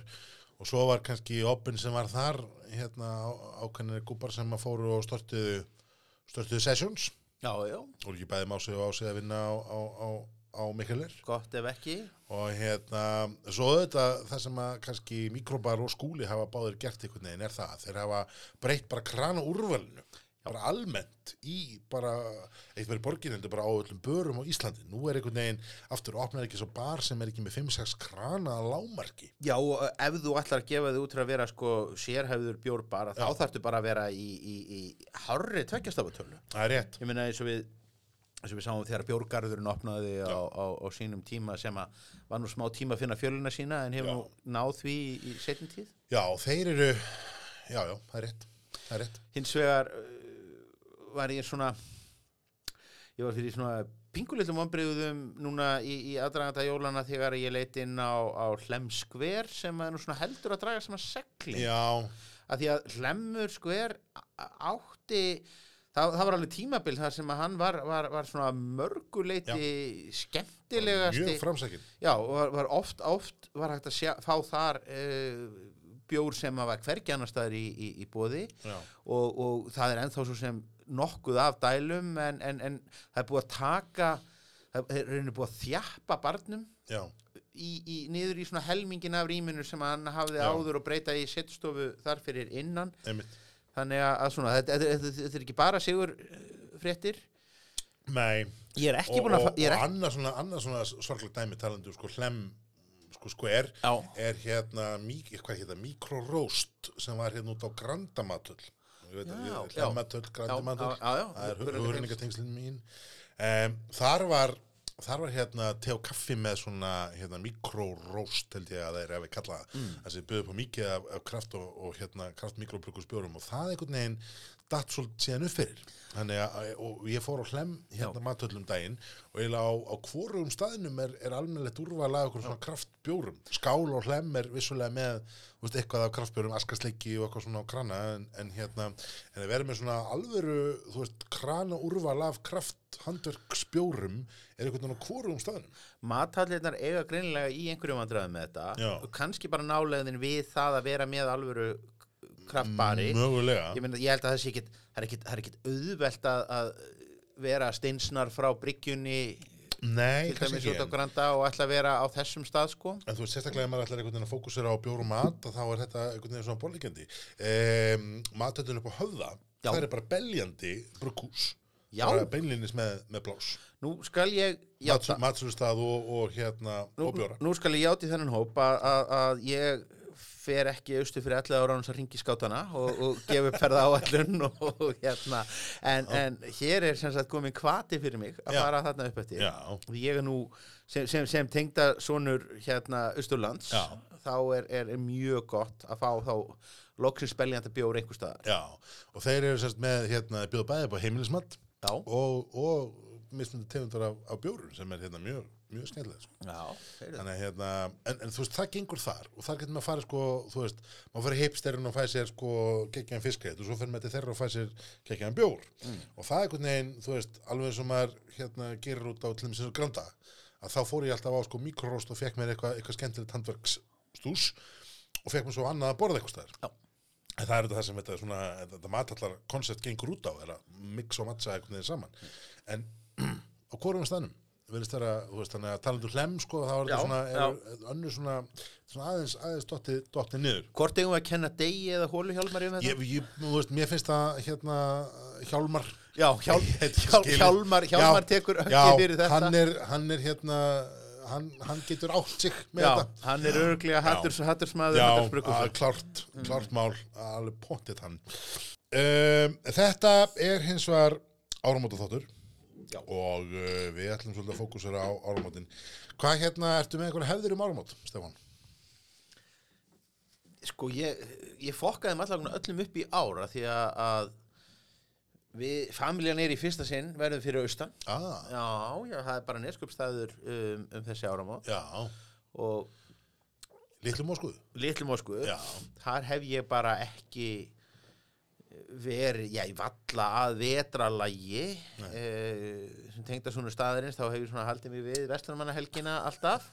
Og svo var kannski opin sem var þar, hérna á- ákveðnir gúpar sem að fóru og störtuðu, störtuðu sessions. Já, já, og ekki bæði mási og ási að vinna á, á, á, á Mikkelir. gott ef ekki og hérna, svo auðvitað það sem að kannski mikrobar og skúli hafa báðir gert einhvern veginn er það þeir hafa breytt bara krana úrvalinu bara almennt í bara eitt verið borgin heldur bara á öllum börum á Íslandi, nú er einhvern veginn aftur opnar ekki svo bar sem er ekki með 5-6 krana lámarki Já, ef þú ætlar að gefa þig út til að vera sko sérhæfður bjór bara, þá Já. þarftu bara að vera í, í, í hárri tveggjastafatölu. það er rétt, Ég meina eins og við og við sáum þegar bjórgarðurinn opnaði á, á, á sínum tíma sem að var nú smá tíma að finna fjöluna sína en hefur nú náð því í, í setjum tíð. já þeir eru já já, það er rétt það er rétt, Hins vegar uh, var ég svona ég var fyrir svona pingulitlum ombriðum núna í, í aðdraganda jólana þegar ég leit inn á, á Hlemskver sem er nú svona heldur að draga sem að segli já. Að því að Hlemmur skver átti það, það var alveg tímabil þar sem að hann var, var, var svona mörguleiti skemmtilegasti. Mjög framsækin já, og var, var oft, oft var hægt að sjá, fá þar uh, bjór sem að var hvergi annar staðar í, í, í bóði og, og það er ennþá svo sem nokkuð af dælum en, en, en það er búið að taka það er rauninni búið að þjappa barnum já, í, í, niður í svona helmingin af rýminu sem hann hafði Já. áður og breyta í setstofu þar fyrir innan. Einmitt þannig að, svona, þetta, þetta, þetta, er ekki bara sigur eh, fréttir. Nei, ég er ekki og, og, og annað svona, annað svona sorglegt dæmi talandi um sko hlem sko skver er hérna mik hvað hérna, mikroróst sem var hérna út á Grandamatöll. Hlematöll, Grandamatöll. Það er hugrenningatengsl. hugrenningatengslinn mín. Um, þar var þar var hérna te og kaffi með svona hérna mikroróst held ég að það er ef við kalla það mm. þessi byrðu på mikið af, af kraft og, og hérna kraft mikroplökkusbjórum og það einhvern veginn datt svolítið síðan upp fyrir. Þannig að og ég fór á hlem hérna matöllum daginn og eiginlega á, á hvorum staðnum er, er almennilegt úrval af okkur svona kraftbjórum. Skál og hlem er vissulega með veist, eitthvað af kraftbjórum, askasleiki og eitthvað svona á krana en, en hérna en það verður með svona alvöru þú veist, krana úrval af krafthandverksbjórum er veginn á hvorum staðnum. Mathallirnar eiga greinilega í einhverjum vandræðum með þetta Já. og kannski bara nálegðin við það að vera með alvöru kraftbari. Mögulega. Ég, meina, ég held að það sé ekkit það er ekkit, auðvelt að, að vera steinsnar frá bryggjunni nei, til dæmis út á Granda og ætla að vera á þessum stað sko. En þú veist sérstaklega ef maður ætlar einhvern veginn að fókusera á bjór og mat þá er þetta einhvern veginn svona borlíkjandi um, matöllin upp á höfða Já. það er bara beljandi brukkús Já. bara beinlinis með, með blás nú skal ég játa matsúrstað og, og hérna nú, og bjóra. nú skal ég játi þennan hóp að, að, að ég fer ekki austu fyrir 11 ára án að ringi skátana og, og gefa upp ferða áallun og, og hérna en, en hér er sem sagt komin kvati fyrir mig að Já. fara þarna upp eftir Já. og ég er nú sem, sem, sem tengda sonur hérna Austurlands Já. þá er, er, er mjög gott að fá þá loksins beljandi bjór einhver staðar Já, og þeir eru sérst með hérna bjóða bæði upp á heimilismat Já. og, og mismunandi tegundar af, af bjórun sem er hérna mjög, mjög skemmtilega sko. Þannig að hérna, en, en þú veist, það gengur þar og þar getur maður að fara sko, þú veist, maður fyrir hipsterinn og fæ sér sko geggjaðan fiskreitt og svo fyrir maður til þeirra og fæ sér geggjaðan bjór og það er einhvern veginn, þú veist, alveg og maður hérna gerir út á til þeim sinns granda að þá fór ég alltaf á sko mikroróst og fekk mér eitthvað eitthva skemmtilegt handverksstús og fekk mér svo annað að borða eitthvað. En það er þetta það sem þetta, svona, þetta matallar koncept gengur út á, er að mix og einhvern veginn saman. En á hvorum staðnum? Verðist þeirra, þú veist, þannig að talandu hlem, sko, þá er Já, þetta svona, já. önnur svona, svona aðeins, aðeins dotti, dotti niður. Hvort eigum við að kenna degi eða hólu hjálmar um þetta? Ég, ég, þú veist, mér finnst það, hérna, Hjálmar. Já, hjál, hjál, hjálmar, hjálmar Já, tekur Já, höggið fyrir þetta. hann er, hann er, hérna, hann, hann getur átt sig með Já, þetta. hann er örglega hatturs, hattursmaður, Já, hattursbrukusur. að, klárt, klárt mál, alveg pottið hann. Um, þetta er hins vegar áramóta þáttur Já. og uh, við ætlum svolítið að fókusera á áramótin. Hvað hérna, ertu með einhverja hefðir um áramót, Stefán? Sko, ég, ég fokkaði allavega öllum upp í ára því að, við, familjan er í fyrsta sinn, verðum fyrir austan. Ah, Já, já, það er bara neskupstæður um, um þessi áramót já, og litlu móskuðu. litlu mósku, Já. þar hef ég bara ekki verið, já, ég valla að vetralagi eh, sem tengda svona staðarins, þá hef ég svona haldið mig við vestlumannahelgina alltaf.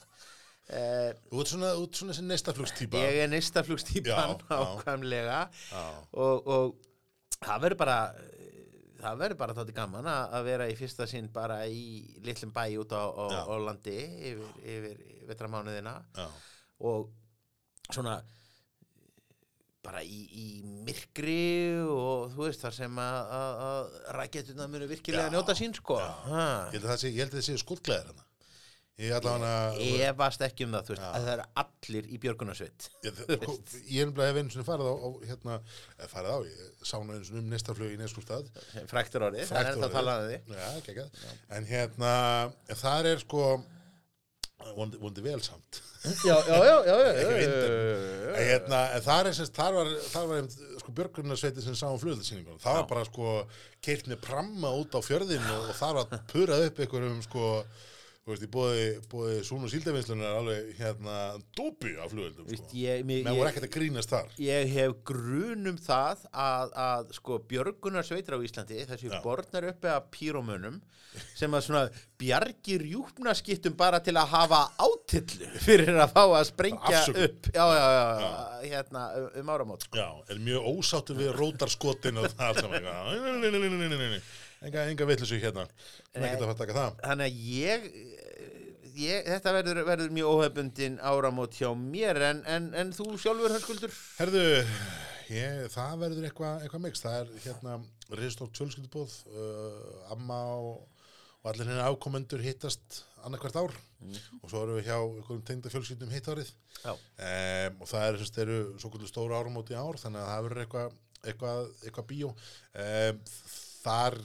Eh, Þú ert svona, svona þessi neistaflugstýpa. ég er neistaflugstýpan ákvæmlega. Og, og það verður bara það verður bara þátti gaman að vera í fyrsta sinn bara í litlum bæ út á, á, á landi yfir, yfir vetramánuðina já, og svona bara í, í myrkri og þú veist þar sem að, rækjetuna munu virkilega Já, njóta sín sko. ég held að það sé, það skuldglæðir hana. Ég hana... efast ekki um það veist, að það eru allir í björgunarsveit. Ég, er nefnilega hef einu sinni farið á, á hérna, eh, farið á, ég sá nú einu sinni um neistaflug í neskúlstað. fræktur orðið, það er ennþá að tala um því Já. En hérna, þar er sko, vondi, vel samt. já, já, já, já, já, hérna, þar er semst, þar var, þar var sko björgunarsveiti sem sá um flugöldarsýningunum. Það var bara sko, keirt með pramma út á fjörðin og, og þar var purað upp einhverjum sko, þú veist, í bóði, bóði Sún og Síldavinslunar alveg hérna dópi af flugöldum sko. ég, mig, Menn voru ég, ekkert að grínast þar. ég hef grunum það að, að sko björgunarsveitir á Íslandi þessi Já. borðnar uppi af pírómunum sem að svona bjargir rjúpnaskittum bara til að hafa átillu fyrir að fá að sprengja upp já, já, já, hérna um, áramót sko. Já, er mjög ósáttur við rótarskotin og það allt saman. Nei, nei, nei, nei, nei, nei, nei. Enga, enga vittlisu hérna. Þannig að ég, ég þetta verður, verður mjög óhefbundin áramót hjá mér en, en, en þú sjálfur hörskuldur Herðu, ég, það verður eitthvað eitthva mix. Það er hérna risastórt fjölskyldubóð, uh, amma og, og allir hérna afkomendur hittast annarkvært ár. Og svo erum við hjá einhverjum tengda fjölskyldum hitt árið um, og það er, sérst, eru svo stóra áramóti ár þannig að það verður eitthvað eitthvað, eitthvað bíó. Um, þar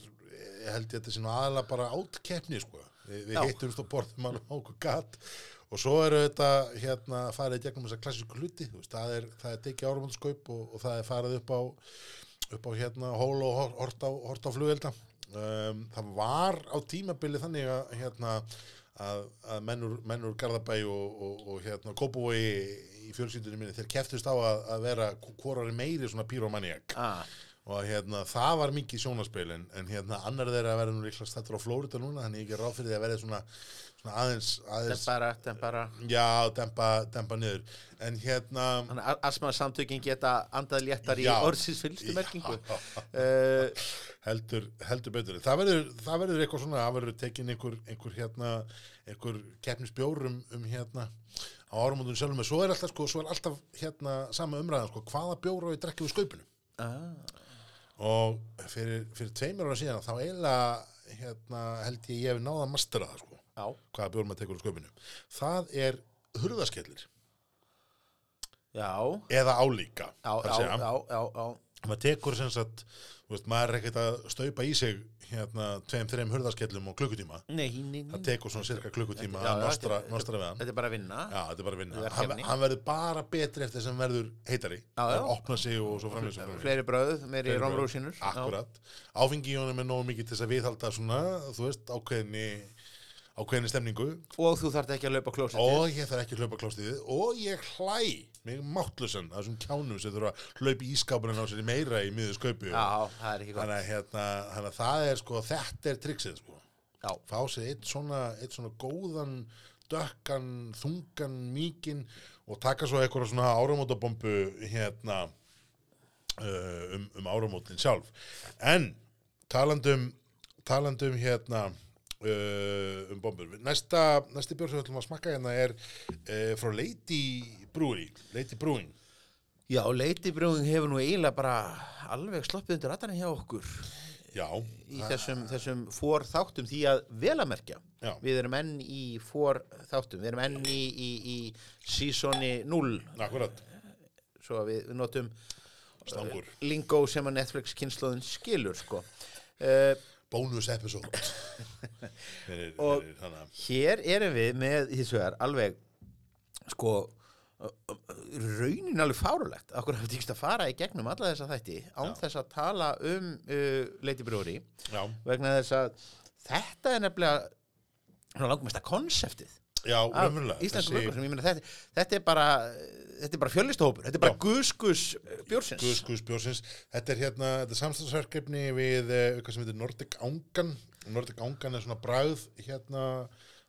eh, held ég að þetta sé nú aðalega bara átkeppni sko. Vi, við hittumst og borðum alveg okkur gatt og svo eru þetta hérna farið gegnum þessa klassísku hluti veist, það er, það er tekið áramótskaup og, og það er farið upp á upp á hérna hól og hor- hort á, hort á flugelda. Um, það var á tímabili þannig að hérna að, að mennur, mennur Garðabæ og, og, og hérna Kópavogi í fjölskyldunum minni, þeir keftust á að, að vera hvorari meiri svona pyromaniak ah, og hérna það var mikið sjónaspil en, hérna annar þeirra að vera nú líklega stættur á Flórida núna, þannig ég ekki ráð fyrir því að verða svona, svona aðeins, aðeins tempara, tempara já, dempa, dempa niður. En hérna Þannig að asma samtökin geta andað léttar í Já. orðsins fylgstu merkingu. Uh, heldur, heldur betur. Það verður, það verður eitthvað svona það verður tekin einhver, einhver hérna einhver keppnisbjór um, hérna á árumundun sjálfum. En svo er alltaf, sko, svo er alltaf hérna sama umræðan sko, hvaða bjór á ég drekki við skaupinu? Ah, og fyrir, fyrir tveimur ára síðan þá eiginlega hérna, held ég ég hef náða að mastera það sko, já, hvaða bjór maður tekur við skaupinu það er hurðaskellir. Já, eða álíka já, já, já, já, já. Maður tekur sem sagt veist, maður er ekkert að staupa í sig hérna tveim, þreim hurðaskellum og klukkutíma Nei, nei, það nei. tekur svona cirka klukkutíma að nostra, nostra við hann Þetta er bara að vinna. Já, er bara að vinna. Hann, hann verður bara betri eftir sem verður heitari. Hann opna sig og svo framins. Fleiri bröð, meiri rómrúsinur. Akkurat. Honum er nógu mikið til þess að viðhalda svona, þú veist, ákveðinni, ákveðinni stemningu. Og þú þarft ekki að laupa klósið Og ég þarf ekki að hlaupa klóstiðið og ég hlæ mig máttlusan að þessum kjánum sem þurfa að hlaupa í ískápunum á sér meira í miður sköpu. Þannig að, hérna, að það er sko, þetta er triksið sko. Já, fá sér eitt svona, eitt svona góðan, dökkan, þungan, míkin og taka svo eitthvað svona áramótabombu hérna uh, um, um áramótin sjálf. En talandum, talandum hérna uh, um bombur. Næsta, næsti björn sem við ætlum að smakka hérna er uh, frá Lady Brewery, Lady Brewing. Já, Lady Brewing hefur nú eiginlega bara alveg sloppið undir ratarinn hjá okkur Já, í þessum, þessum fór þáttum því að vel að merkja. Já. Við erum enn í fór þáttum, við erum enn í, í, í sísoni 0, akkurat, svo að við, notum stangur. lingo sem að Netflix kynnslóðin skilur, sko. Uh, Bónus episode. fyrir, Og- fyrir hana. hér erum við með hins vegar alveg, sko, uh, uh, raunin alveg fárulegt. Akkur hafði tíkst að fara í gegnum alla þessa þætti án Já. þess að tala um uh, Lady Brewery. Já, vegna þess að þetta er nefnilega svona langmesta konseptið já, Þessi- vöggum þetta, þetta er bara þetta er bara fjölistahópur, þetta er bara Já. guskus bjórsins Guðs, Guðs Bjórsins. Þetta er hérna, þetta er samstagsverkefni við eitthvað sem heitir Nordic Angan. Nordic Angan er svona bræð, hérna,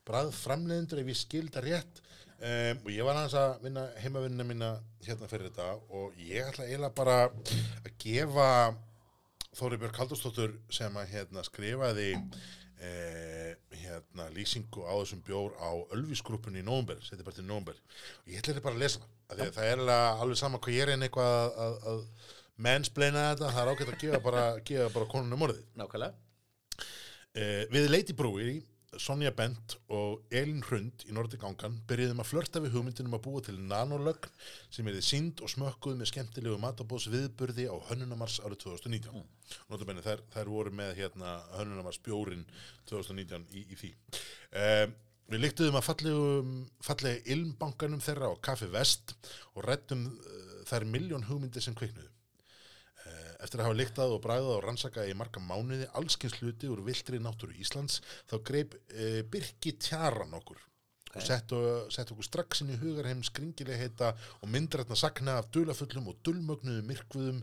bræð framleiðendur ef ég skilda rétt. Um, og ég var aðeins að vinna heimavinnina mína hérna fyrir þetta og ég ætla eiginlega bara að gefa Þóri Björg Haldurstóttur sem að hérna skrifaði eh, hérna lýsingu á þessum bjór á Ölvisgrúpunni í bara til nóvumber og ég ætla þetta bara að lesa að það er alveg sama hvað ég er en eitthvað að, að, að mennsplaina þetta, það er ágætt að gefa bara, gefa bara konunum orðið. nákvæmlega. Eh, við Lady Brewery, Sonja Bent og Elin Hrund í Nordic Angan byrjuðum að flörta við hugmyndinum að búa til nanolögn sem er þið sínd og smökkuð með skemmtilegu matabóðs viðburði á Hönnunamars árið 2019. Mm. Notabenni þær, þær voru með hérna Hönnunamars bjórin 2019 í, í því. Um, við líktuðum að fallegum, fallega ilmbankanum þeirra á Kaffi Vest og rættum uh, þær miljón hugmyndir sem kviknuðu. Eh, Eftir að hafa lyktað og bræðað og rannsakað í marga mánuði allskins hluti úr viltri náttúru Íslands þá greip e, Birki tjaran okkur og sett, sett okkur strax inn í hugarheim skringileg heita og myndrætna sakna af dulafullum og dulmögnuðum myrkvuðum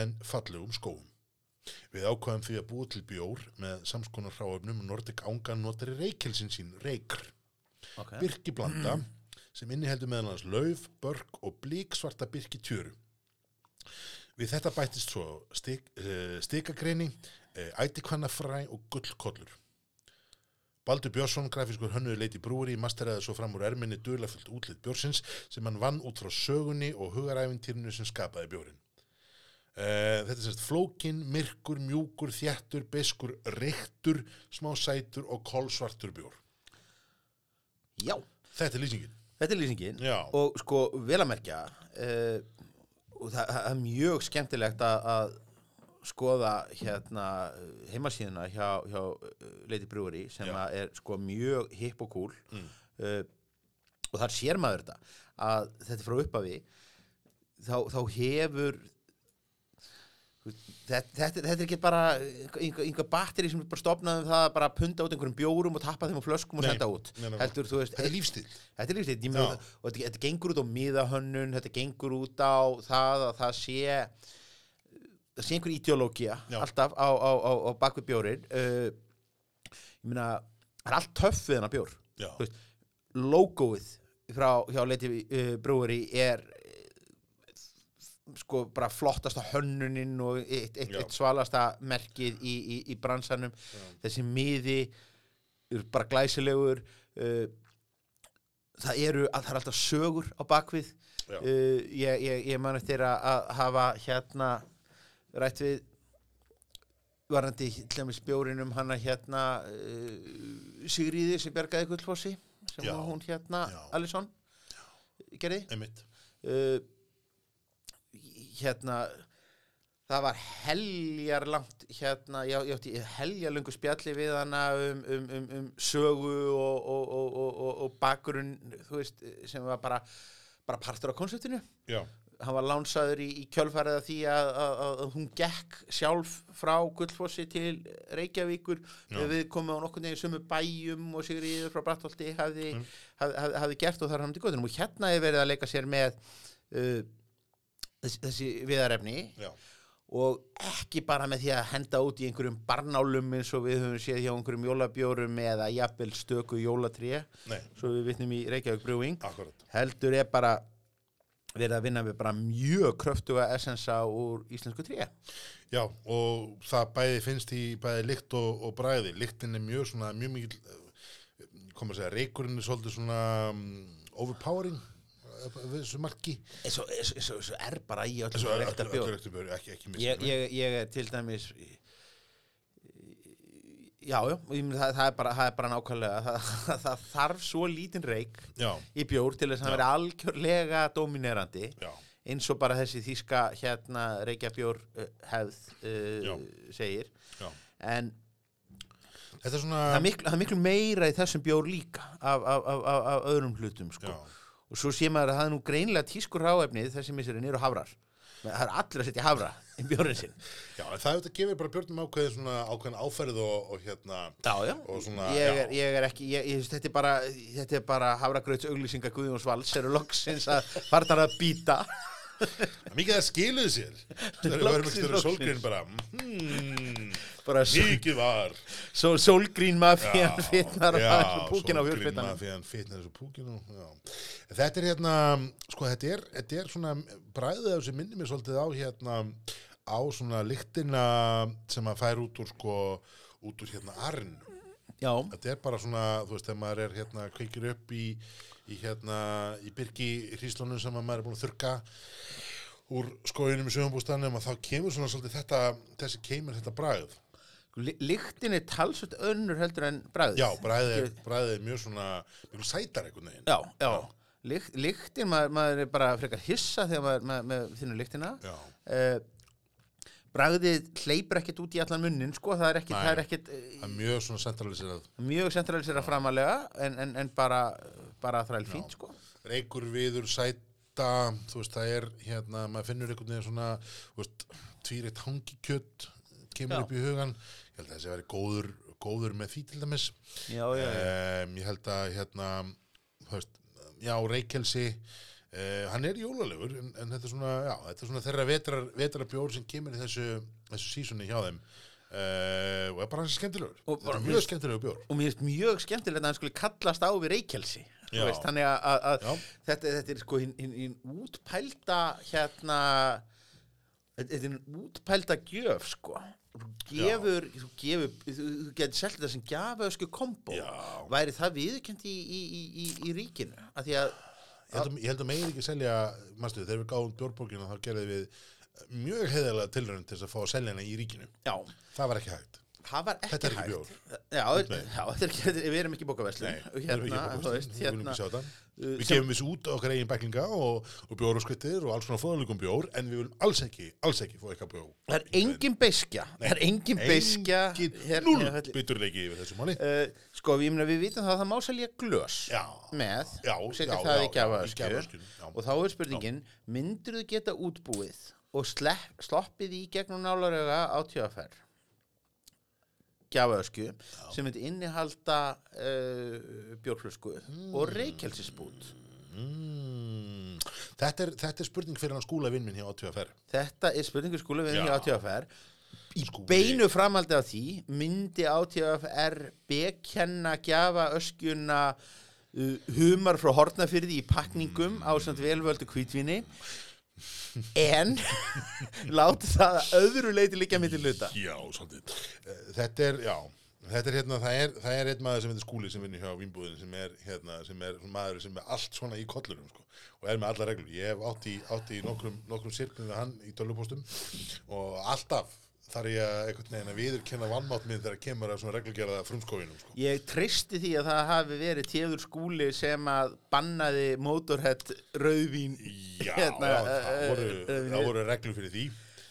en fallegum skóum. Við ákvaðum því að búa til bjór með samskonar hráöfnum Nordic Ángan notari reykjelsin sín, reykr. okay. Birkiblanda sem inniheldur meðal hans lauf, börk og blíksvarta birkitjöru. Við þetta bættist svo stik, uh, stikagreini, uh, ætikvannafræ og gullkollur. Baldur Björnsson, grafískur hönnuður leiti brúri, masteraði svo fram úr erminni dulafullt útlit bjórsins sem hann vann út frá sögunni og hugaræfintýrinu sem skapaði bjórin. Uh, þetta er sérst flókin, myrkur, mjúkur, þjættur, beskur, reyktur, smá sætur og kolsvartur bjór. já, Þetta er lýsingin. þetta er lýsingin Já. og sko vel að merkja uh, og það, það er mjög skemmtilegt að, að skoða hérna heimasíðuna hjá, hjá uh, Lady Brewery sem er sko mjög hipp og cool. Mm. uh, og þar sér maður þetta að þetta frá uppafi þá, þá hefur þetta, þetta, þetta er ekki bara einhver, einhver batteri sem er bara stopnað um það að bara punta út einhverjum bjórum og tappa þeim á flöskum og senda út. nei, nei, heldur veist Þetta er lífstíl. Þetta er meina, og þetta, þetta gengur út á miðahönnun, þetta gengur út á það að það sé það sé einhver ideológia alltaf á, á, á, á bakvið bjórin uh, ég meina, það er allt töff við hennar bjór. Veist, logoið frá hjá Leti uh, Brewery er eh, sko bara flottasta hönnunin og eitt, eitt, Já. eitt svalasta merkið í, í, í bransanum þessi miði er bara glæsilegur uh, það eru að það er alltaf sögur á bakvið Já. uh, ég, ég, ég man eftir að, að hafa hérna rætt við varandi til dæmis bjórinum hana hérna uh, Sigríði sem bjargaði Gullfossi sem Já. hún hérna Já. Alisson gerði Einmitt. uh, hérna það var heljar langt hérna, ég, ég átti heljar lungu spjalli við hana um, um, um, um sögu og, og, og, og, bakgrunn, þú veist, sem var bara, bara partur af konseptinu. Já, Hann var lánsaður í, í kjölfærið af því að, að, að, hún gekk sjálf frá Gullfossi til Reykjavíkur Já. við komum á nokkurn veginn sömu bæjum og Sigriður frá Brattholti hafði, Mm. hafði, hafði, hafði gert og þar hann til göttunum og hérna er verið að leika sér með uh, þessi, þessi viðarefni já, og ekki bara með því að henda út í einhverjum barnálum eins og við höfum séð hjá einhverjum jólabjórum eða jafnvel stöku jólatré nei, svo við vitnum í Reykjavík Brewing akkurat. heldur er bara verið að vinna við bara mjög kröftuga essensa úr íslensku tré Já, og það bæði finnst í bæði lykt og, og bræði. Lyktin er mjög svona, mjög mikil, koma að segja, reykurinn er svolítið svona um, overpowering eh, við þessu marki. og er bara í Þessu öllu reyktu bjór, ekki, ekki ég, ég, ég er til dæmis já, já, og ég myndi það, það, er bara, það er bara nákvæmlega það, það þarf svo lítinn reik Já, í bjór til þess að hann veri algjörlega dominerandi já, eins og bara þessi þýska hérna reykjabjór uh, hefð Já. uh, segir já. en Þetta er svona, það er, miklu, það er miklu meira í þessum bjór líka af, af, af, af, af öðrum hlutum sko. Og svo sé maður að það er nú greinilega tískur ráefnið þessi misserinn eru hafrar. Það er allir að setja hafra í bjórinn sinn. Já, en það er þetta gefur bara björnum ákveðin svona ákveðin áferð og, og hérna, já, já, Og svona, ég, er, ég er ekki ég, ég, þetta er bara, þetta er bara hafragrauts auglýsinga Guðjóns Vals eru loksins að farnar að býta mikið það skiluðu sér. Er Loksins, loksins. Mikið var. sól, sólgrín mafían fitnar púkin á fjörfittan þetta er hérna sko þetta er, þetta er svona bræðið af þessu minni mér svolítið á hérna á svona lyktina sem að fær út úr sko út úr hérna arn. Já, þetta er bara svona, þú veist, þegar maður er hérna kveikir upp í, í hérna í byrgi hríslunum sem að maður er búin að þurka úr skóinum í sögumbústanum og þá kemur svona svolítið þetta, þessi kemur þetta bræð Lyktin er talsvöld önnur heldur en bræðið já, bræðið bræðið er mjög svona mjög sætar einhvern veginn. Já, já. Lykt, lyktin, maður, maður er bara frekar hissa þegar maður með, með þínu lyktina. Já, uh, bragðið hleypur ekkert út í allan munnin sko, það er ekkert, það er ekkert það uh, er mjög svona centraliserað mjög centralisera framalega en, en, en bara, bara þræl fínt sko. reykur viður sæta þú veist það er hérna maður finnur einhvern veginn svona þú veist, tvíreitt hangikjött kemur Já. upp í hugan ég held að þessi væri góður, góður með því til dæmis. Já, já, um, ég held að hérna veist, já Reykelsi uh, hann er jólalegur en, en þetta er svona, þetta er svona þeirra vetrar, vetrarbjór sem kemur í þessu þessu sísunni hjá þeim. Uh, og er bara hans skemmtilegur. Og þetta bara er mjög skemmtilegur bjór. og mér finnst mjög skemmtilegt að hann skulle kallast á við reykjelsi veist, þannig að, þetta, þetta er sko hinn hin, hin útpælda hérna þetta er hinn útpælda gjöf sko þú gefur, þú gefur þú, getur selt þetta sem gjafösku kombo Já. væri það viðkjönd í, í, í, í, í ríkinu að því að Ég held að, að megin ekki selja, manstu, þegar við gáum bjórbókina þá gerðum við mjög heiðalega tilraun til að fá að selja hana í ríkinu. já, Það var ekki hægt. Það var ekki hægt. bjór. já, já er ekki, við erum ekki bókaverslun hérna, við hérna uh, Við sem- gefum þessu út okkar eigin bæklinga og, og bjór og skrittir og alls svona fóðalíkum bjór, en við viljum alls ekki, alls ekki fá eitthvað bjór. Það er engin beskja Það er engin hérna- núl hérna- bytturleiki yfir þessu máli. Uh, Sko, við, við vitum það að það má selja glös Já. með Já, setja það í já. og þá er spurningin myndir þú geta útbúið og sloppið í gegnum nálaröga á tjóðaferð gjafaöskju sem myndi innihalda uh, bjórflösku og reykjelsisbút Mm. Þetta, er, þetta er spurning fyrir hann skúla vinn minn hjá ATFR. Þetta er spurningu skúla við Já. hjá ATFR í Skúli. beinu framaldi af því myndi ATFR bekenna gjafa öskjuna uh, humar frá hortnafyrði í pakningum á samt velvöldu kvítvinni en láti það að öðru leiti líka mitt í luta Já, svolítið. Eh, Þetta er, já, þetta er hérna, það er, það er einn maður sem heitir skúli sem vinnur hjá Vínbúðin sem er, hérna, sem er maður sem er allt svona í kollunum, sko, og er með alla reglur. Ég hef átt í, átt í nokkrum, nokkrum sirknum við hann í tölvupóstum og alltaf þarf ég að einhvern veginn að viðurkenna vannmátt minn þegar kemur að svona reglugerða frumskóinum, sko. Ég treysti því að það hafi verið téður skúli sem að bannaði Motorhead rauðvín Já, Hérna, já, það voru, það voru reglur fyrir því.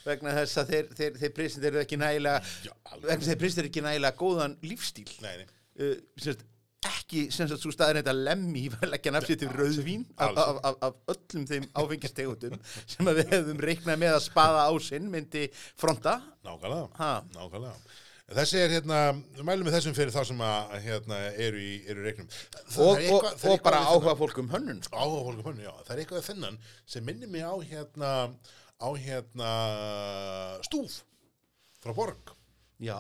vegna þess að þeir, þeir, þeir presenteru ekki nægilega Já, vegna þeir presenteru ekki nægilega góðan lífstíl Nei, nei. uh, semst, ekki sem sagt svo staðar þetta lemmi í að leggja nafnir til rauðvín af, af, af, af öllum þeim áfengistegundum sem að við hefðum reiknað með að spaða á sinn myndi fronta Nákvæmlega, Ha. nákvæmlega. Þessi er hérna, við mælum við þessum fyrir þá sem að hérna eru í, eru reiknum. Það og, og, eitthvað- er og bara áhuga fólk um hönnun sko. Áhuga fólkum hönnu, já. Það er eitthvað þennan sem minnir mig á hérna, á hérna stúf frá Borg. já,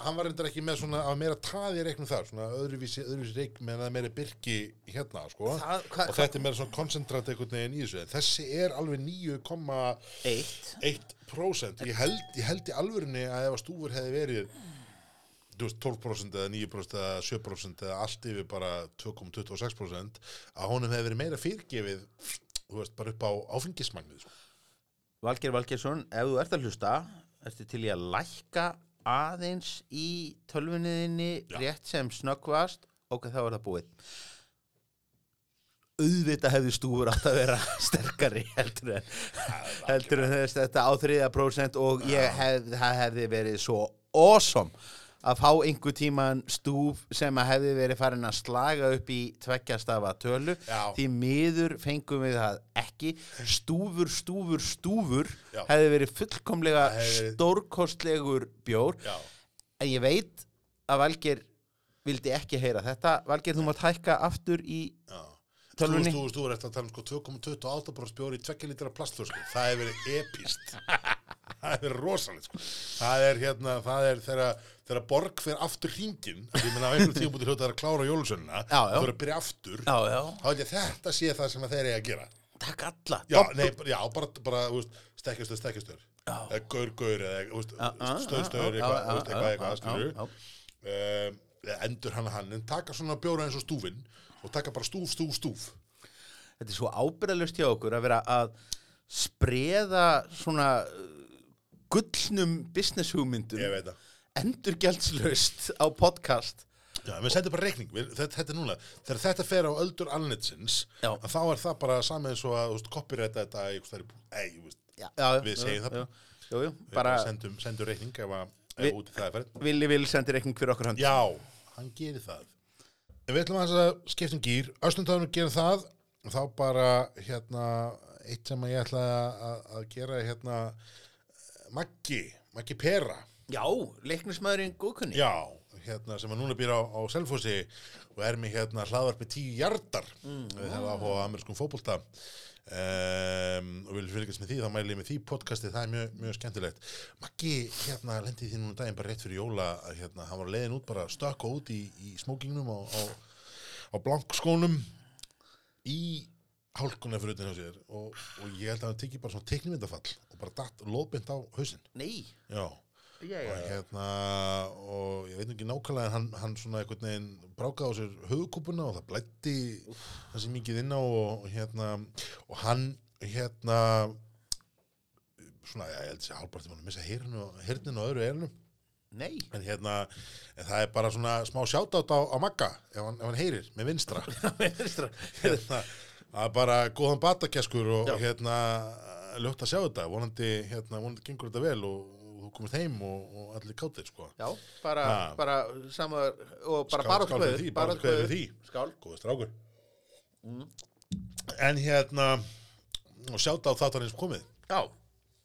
Hann var reyndar ekki með svona, að meira taði reiknum þar, svona öðruvísi, öðruvísi reik með að meira byrki hérna, sko. Það- hva- og þetta er meira svona koncentrat einhvern veginn í þessu. En Þessi er alveg 9,1 eitt 1% ég held, ég held í alvörinni að ef að stúfur hefði verið þú veist, 12% eða 9% eða 7% eða allt yfir bara 2,26% að honum hefði verið meira fyrirgefið þú veist, bara upp á áfengismagnið sko. Valgeir Valgeirsson, ef þú ert að hlusta ertu til í að lækka aðeins í tölvunniðinni rétt sem snöggvast. Og þá er það búið. Auðvitað hefði stúfur átt að vera sterkari heldur en, heldur en þetta á þriða prósent og ég hef, það hefði verið svo awesome að fá einhver tíman stúf sem að hefði verið farin að slaga upp í tveggjastafa tölu. Já. því miður fengum við það ekki. Stúfur, stúfur, stúfur Já. hefði verið fullkomlega hefði stórkostlegur bjór. Já, en ég veit að Valgeir vildi ekki heyra þetta. Valgeir, þú mátt hækka aftur í? Þú veist, þú veist, eftir að tala um sko 2,28% bjóri í 2 litra plastflösku. Það hefur verið epist það hefur verið rosalegt sko. það er hérna, það er þegar borg fyrir aftur hringin ég meina á einhverjum tíum hljóta að klára jólusönuna þú verður að byrja aftur Já, já, þá að þetta sé það sem þeir eru að gera. Takk alla. Já, nei, já, bara, bara, stekkjastöð, stekkjastöð eða gaur, gaur, eða, þú veist, Já, já, stöð, stöður, já, eitthvað, eitthvað, endur hann að hann, en taka svona bjóra eins og stúfin og taka bara stúf, stúf, stúf. Þetta er svo ábyrðalust hjá okkur að vera að spreða svona gullnum business hugmyndum endurgjaldslaust á podcast. Já, við sendum bara reikning, við, þetta, þetta er núna. Þegar þetta fer á öldur að þá er það bara saman eins og að, copyrighta þetta veist, ei, Við segjum það. Jú, jú, bara sendum, sendum reikning ef að, ef Við- út í það er ferð Willi vil sendi reikning fyrir okkur hönd. Já, hann gerir það. En við ætlum að skipta um gýr. Östundaðunum gerir það, þá bara, hérna, eitt sem ég ætla að, að gera, hérna, Maggi, Maggi Pera. Já, leiknismæðurinn góðkunni Já, hérna, sem að núna býr á, á Selfossi og er með, hérna, hlaðvarp með tíu hjartar. Mm, við hefum áhuga á amerískum fótbolta. Um, og vil fylgjast með því, þá mæli ég með því podcasti, það er mjög, mjög skemmtilegt Maggi, hérna, lendi því núna um daginn bara rétt fyrir jóla, að, hérna, hann var leiðin út bara stökka út í, í smókingnum á, á, á blankskónum í hálkuna fyrir utan hjá sér og, og ég held að hann tekið bara svona teknimyndafall og bara datt loðbind á hausinn. Nei, já, já, og já, hérna og ég veit ekki nákvæmlega en hann, hann svona einhvern veginn brákaði á sér höfukúpuna og það blætti þessi mikið inn á og, og hérna og hann hérna svona, ég held að sé hálfpartum hann að missa heyrninu og öðru eyrnum nei. En hérna, en það er bara svona smá sjátátt á, á Magga ef hann, ef hann heyrir með vinstra. Hérna, það er bara góðan batakeskur og Já. hérna ljótt að sjá þetta, vonandi hérna, vonandi gengur þetta vel og, og þú komist heim og, og allir kátir sko Já, bara, Ha. bara sama og bara bara fyrir því, bara fyrir því. Skál góður strákur Mm. en hérna og sjáta á þáttanins komið Já,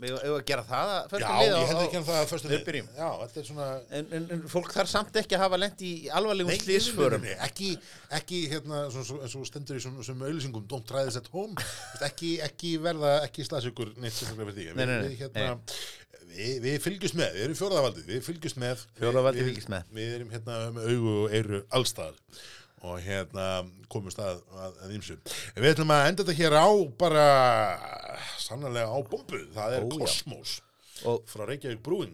við hefum að gera það að já, ég á- ekki að það að við byrjum. já, þetta er svona En, en, en fólk þarf samt ekki að hafa lent í alvarlegum slísförum ekki, ekki hérna, eins og stendur í sem auðlýsingum don't try this at home. Ekki, ekki verða, ekki slasa ykkur neitt sérstaklega fyrir því. Nei, nei, nei, við, hérna, við, við fylgjumst með, við erum fjórðavaldið við fylgjumst með. Fjórðavaldið Við- fylgjast með. við erum hérna með augu og eyru allstaðar og hérna komumst að, að, En við ætlum að enda þetta hér á bara sannlega á bombu. Það er Ó, já. Kosmos Og frá Reykjavík Brúin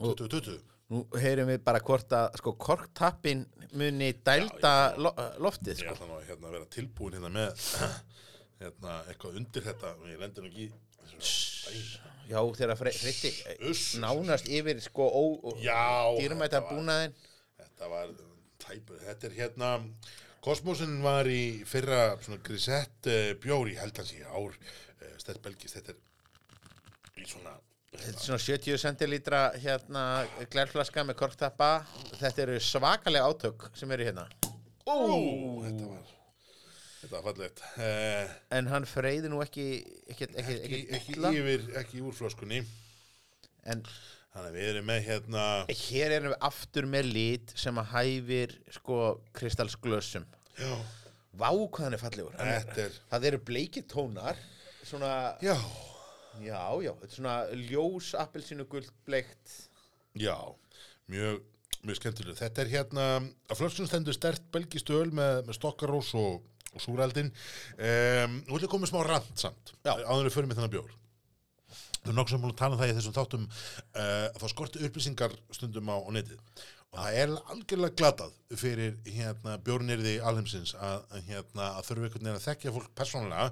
2020 nú heyrum við bara hvort að sko korktappin muni dælda lo, loftið Ég sko. ætla nú að hérna, vera tilbúin hérna með hérna, eitthvað undir þetta. Og ég lendir nú ekki Já, þegar eh, Uss. nánast yfir sko Já, dýrmæta búnaðin Þetta var tæpur, þetta er hérna Kosmosin var í fyrra svona grisett uh, bjóri, held hans í ár uh, stert belgist, þetta er í svona Þetta er svona 70 centilítra hérna glærflaska með korktappa. Þetta eru svakalega átök sem eru hérna. Ó, þetta var þetta var fallegt eh, En hann freyði nú ekki, ekki, ekki, ekki, ekki, yfir, ekki úr flöskunni En þannig að við erum með hérna hér erum við aftur með lit sem að hæfir sko kristalsglössum. já, Vá hvað hann er fallegur. Þetta er Það eru bleikir tónar, svona, já, já, já, þetta er svona ljós appelsínu guld bleikt. já, mjög mjög skemmtileg, þetta er hérna að flöskun stendur stert belgist öl með, með stokkarós og, og súraldin um, þetta er komið smá rant samt Já. áður við förum með þennan bjór Við erum nokkuð sem búin að tala um það í þessum þáttum uh, að það skorti upplýsingar stundum á, á netið og það er algjörlega glatað fyrir hérna, bjórnirði alheimsins að, hérna, að þurfa einhvern veginn að þekkja fólk persónulega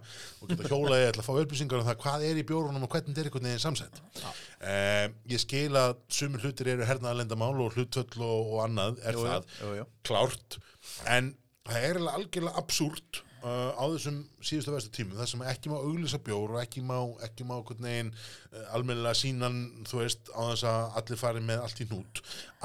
og geta hjólaði að fá upplýsingar um það hvað er í bjórunum og hvernig þetta er einhvern veginn samsett. Uh, ég skil að sumur hlutir eru hernaðalendamál og hlutvöll og, og annað er Jú, það jú, jú. klárt en það er algjörlega absúrt uh, á þessum síðustu vestu tímum þar sem ekki má auglýsa bjór og ekki má, ekki má neginn uh, almennilega sínan þú veist á þess að allir fari með allt í hnút.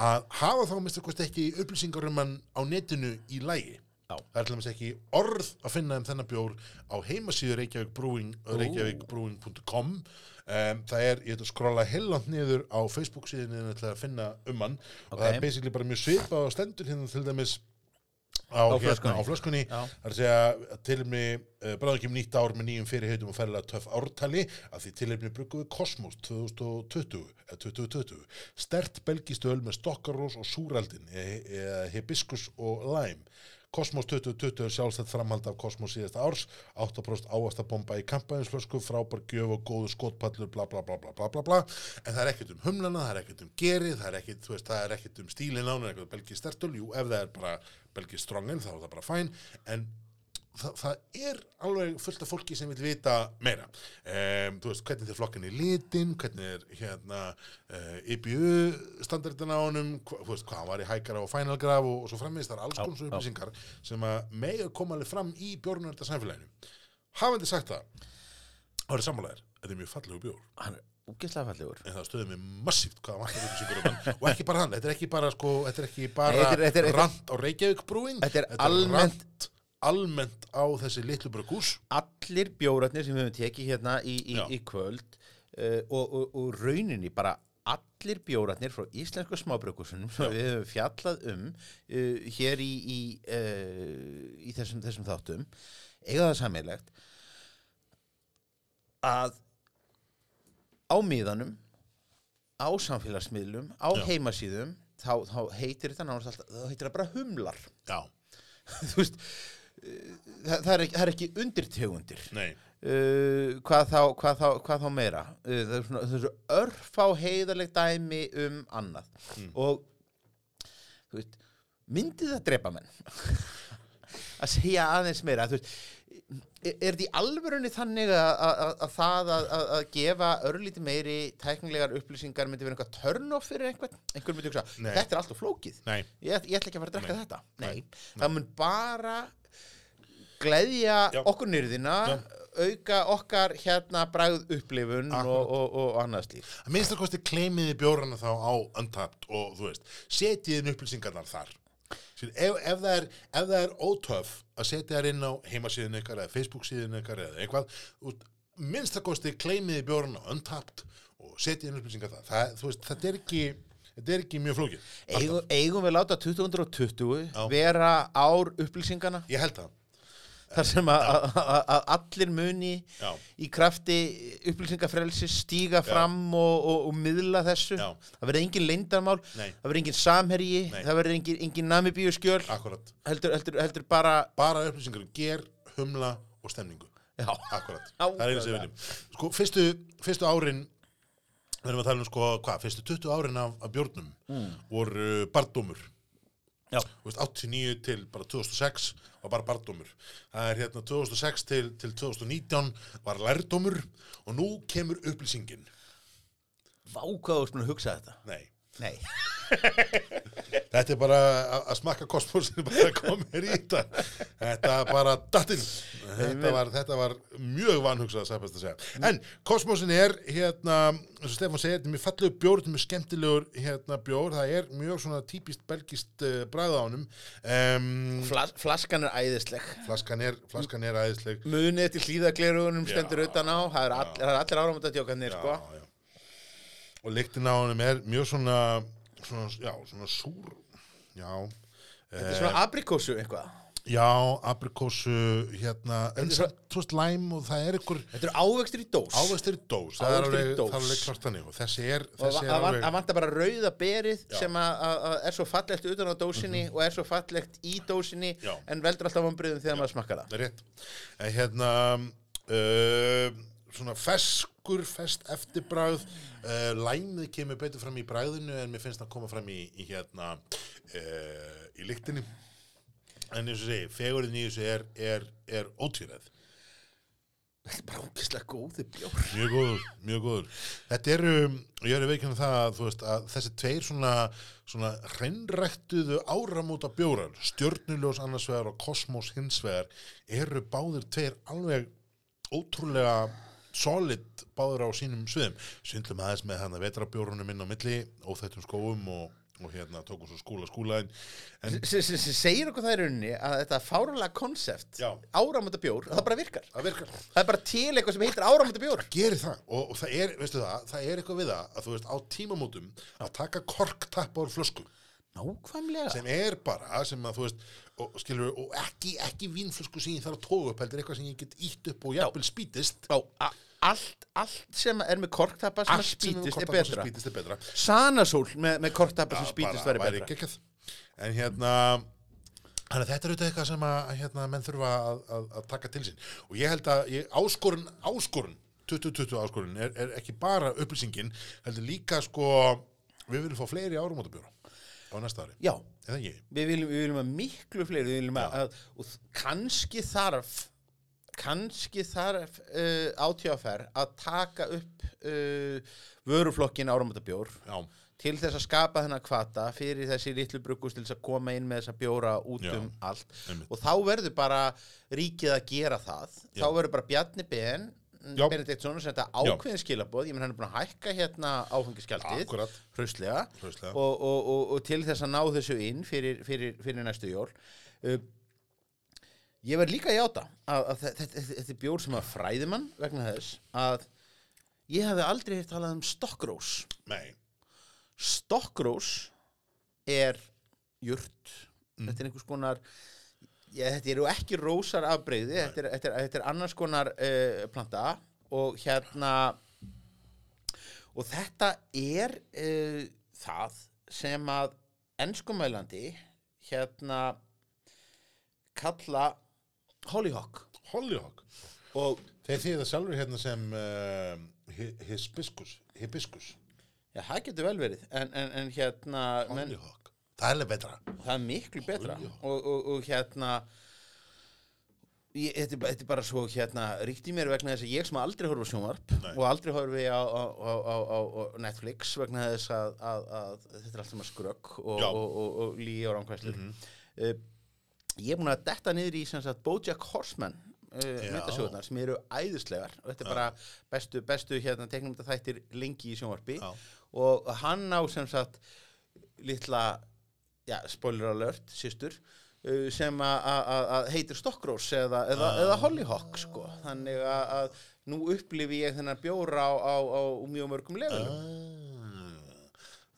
Að hafa þá mistur hvort ekki upplýsingar um hann á netinu í lægi Já. það er til dæmis ekki orð að finna um þennan bjór á heimasíðu Reykjavík Brewing reykjavíkbrewing.com Um, það er, ég ætla að skrolla heiland niður á Facebook síðan til að finna um hann. Og það er basically bara mjög svipað og stendur hérna til dæmis á, hérna, á flöskunni. Það er að segja tilumni uh, bráðum kemur nýtt ár með nýjum fyrirheitum og ferðilega töff ártali að því tilumni við Kosmos 2020 eða 2020 stert belgist öl með stokkarós og súraldin eða hibiskus og lime Kosmos 2020 er sjálfstætt framhald af Kosmos síðasta árs. 8% áastabomba í kampæðinsflösku frábær gjöf og góðu skotpallur bla bla bla bla bla bla en það er ekkert um humlana, það er ekkert um gerið það er ekkert, veist, það er ekkert um stílin án eitthvað belgið stertul, jú, ef það er bara belgið strongel, þá er það bara fæn en það, það er alveg fullt af fólki sem vil vita meira. Um, þú veist, hvernig þið flokkan í litin hvernig er hérna uh, IBU standardin á honum hva, þú veist, hvað var í hækara og fænalgraf og, og svo framvegist, það er alls konar svo upplýsingar sem að mega koma alveg fram í bjórnverða samfélaginu hafandi sagt það árið sammálaðir, þetta er mjög fallegu bjór. Hann er úkislega fallegur. en það stöðum við massíft hvað vantar upplýsingur um hann og ekki bara hann, þetta er ekki bara sko, þetta er ekki bara Nei, þetta er- þetta er- rant á Reykjavík brúing Þetta er almennt- almennt á þessi litlu brugús Allir bjórarnir sem við höfum tekið hérna í, í, í kvöld uh, og, og, og rauninni bara allir bjórarnir frá íslensku smábrökusunum sem við höfum fjallað um uh, hér í, í, uh, í þessum, þessum þáttum eiga það sammeilegt að á miðanum á samfélagsmiðlum, á Já. heimasíðum þá, þá heitir þetta alltaf, þá heitir það bara humlar. Já, þú veist það, er ekki, er ekki undirtegundir. Nei, uh, hvað, þá, hvað, þá, hvað þá meira? Uh, það er svona þessu örfá heiðarleg dæmi um annað. Og þú veist myndi það drepa menn. Að segja aðeins meira þú veist er er þetta í alvörunni þannig að, að, að, að það að, gefa örlítið meiri tæknilegar upplýsingar myndi vera eitthvað turn-off fyrir einhvern? Einhvern myndi hugsa, Nei. þetta er alltaf flókið. Nei. Ég, ég ætla ekki að fara að drekka Nei. þetta. Nei. það mun bara gleðja Já. okkur nýrðina auka okkar hérna bræð upplifun og, og, og annað slíf að minnst að kosti kleimiði bjórana þá á Untapped og þú veist, setjið inn upplýsingarnar þar ef, ef, það er, það er ótöf að setja þær inn á heimasíðin ykkar eða Facebook síðin ykkar eða eitthvað út, minnst að kosti kleimiði bjórana á Untapped og setjið inn upplýsingar það, þú veist, þetta er ekki þetta er ekki mjög flókið. Eigum, eigum við láta 2020 Já. vera ár upplýsingana ég held það þar sem að- allir muni Já. í krafti upplýsingafrelsi stíga fram og, og, og miðla þessu Já. það verður engin leyndamál Nei. það verður engin samherji Nei. það verður engin, engin namibíu skjöl heldur, heldur, heldur bara bara upplýsingar um ger, humla og stemningu já, Akkurat, Já, það er sem við viljum Sko, fyrstu, fyrstu árin við erum að tala um sko, hvað, fyrstu 20 árin af, af bjórnum voru uh, barndómur Já. Veist, 89 til bara 2006 var bara barndómur. Það er hérna 2006 til, til 2019 var lærdómur og nú kemur upplýsingin. Vá hvað þú erst búin að hugsa þetta. Nei, nei, Þetta er bara að- smakka kosmosinu bara að koma hér í þetta. Þetta bara dattinn þetta var, þetta var mjög vanhugsað að segja. En kosmosin er hérna, eins og Stefán segir, þetta er mjög fallegu bjór þetta er mjög skemmtilegur hérna, bjór. Það er mjög svona típist belgist uh, bræð á honum. Um, Flas, flaskan er æðisleg. Flaskan, er, flaskan er æðisleg. Munið til hlýðaglerugunum Já. stendur utan á. Það er, all, það er allir áramöndadjókanir sko. já, já. og lyktin á honum er mjög svona svona, já, svona súr já þetta er svona abrikósu eitthvað Já, aprikósu, hérna, en svo, veist, læm og það er ykkur þetta eru ávextir í dós ávextir í dós, það er alveg, það er alveg klart þannig og þessi er, þessi er alveg, það vantar bara rauða berið Já. Sem að, er svo fallegt utan á dósinni og er svo fallegt í dósinni Já. en veldur alltaf vombriðum þegar maður smakkar það það er rétt. En hérna, uh, svona feskur, fest eftirbræð, uh, læmið kemur betur fram í bræðinu en mér finnst það koma fram í, í hérna, uh, í lyktinni. En eins og segi, fegurinn í þessu er, er, er ótvíræð. þetta er bara ógeðslega góði bjór Mjög góður, mjög góður. Þetta eru, ég er að veikina það að, þú veist, að þessi tveir svona, svona hreinræktuðu áramóta bjórar, stjörnuljós annars vegar og kosmos hins vegar, eru báðir tveir alveg ótrúlega solid báður á sínum sviðum. Svindlum aðeins með hann að vetrabjórunum inn á milli, óþættum skóum og, og hérna tókum svo skúla sem segir okkur það í rauninni að þetta fárulega konsept Já. áramönda bjór, það bara virkar það virkar. það er bara til eitthvað sem heitir áramönda bjór gerir það og, og það er, veistu það, það er eitthvað við það að þú veist á tímamótum að taka korktappa úr flösku nákvæmlega sem er bara, sem að þú veist og, skilur, og ekki, ekki vínflösku sem ég þarf að tóga upp, heldur eitthvað sem ég get ítt upp og jafnvel spýtist. Já, allt, allt sem er með korktappa sem sem sem betra. spýtist er betra. Sanasól með, með korktappa sem bara væri betra. geggjað. en hérna Þannig að þetta er auðvitað eitthvað sem að hérna, menn þurfa að, að, að taka til sín. Og ég held að ég, áskorun, áskorun 2020 áskorun er, er ekki bara upplýsingin, heldur líka sko við viljum fá fleiri árumótabjóra á næsta ári, Já, við viljum, við viljum að miklu fleiri við viljum að, að og kannski þarf kannski þarf uh, átíðaferð að taka upp uh, vöruflokkin áramöndabjór til þess að skapa þennan kvata fyrir þessi litlu bruggust til þess að koma inn með þessa bjóra út Já, um allt. Einmitt. og þá verður bara ríkið að gera það. Já. þá verður bara Bjarni Ben Já. Benediktsson sem þetta ákveðin skilaboð ég menn hann er búin að hækka hérna áfengiskjaldið hlauslega og, og, og, og til þess að ná þessu inn fyrir, fyrir, fyrir næstu jól uh, ég verð líka að játa að, að þetta, er bjór sem að fræði mann vegna þess að ég hefði aldrei hitt talað um stokkrós. Stokkrós er jurt. Þetta er einhvers konar ég, þetta eru ekki rósar afbreyði þetta er, þetta, er, þetta er annars konar uh, planta og hérna og þetta er uh, það sem að enskumælandi hérna kalla hollyhock. Hollyhock. Og Þeir þýða það sjálfur hérna sem uh, hi- hibiscus, hibiscus. Já, það getur vel verið en, en, en hérna Hollyhock, það er betra. Það er miklu betra. Og, og, og hérna ég, þetta, er bara- þetta svo hérna ríkt í mér vegna þess að ég sem aldrei horfa á sjónvarp Nei. og aldrei horfi á, á, á, á, Netflix vegna þess að, að, að þetta er allt saman skrögg og, og, og, og líi og ránkvæslur Mhm. uh, ég er búin að detta niður í sagt Bojack Horseman uh, sem eru æðislegar og þetta er bara bestu, bestu hérna teiknumta þættir lengi í sjónvarpi. Já. og hann á sem sagt litla já, spoiler alert, systur uh, sem að- heitir Stockrose eða, eða, Ah. eða Hollyhock sko. þannig að, nú upplifi ég þennan bjóra á, á, á mjög mörgum levelum Ah,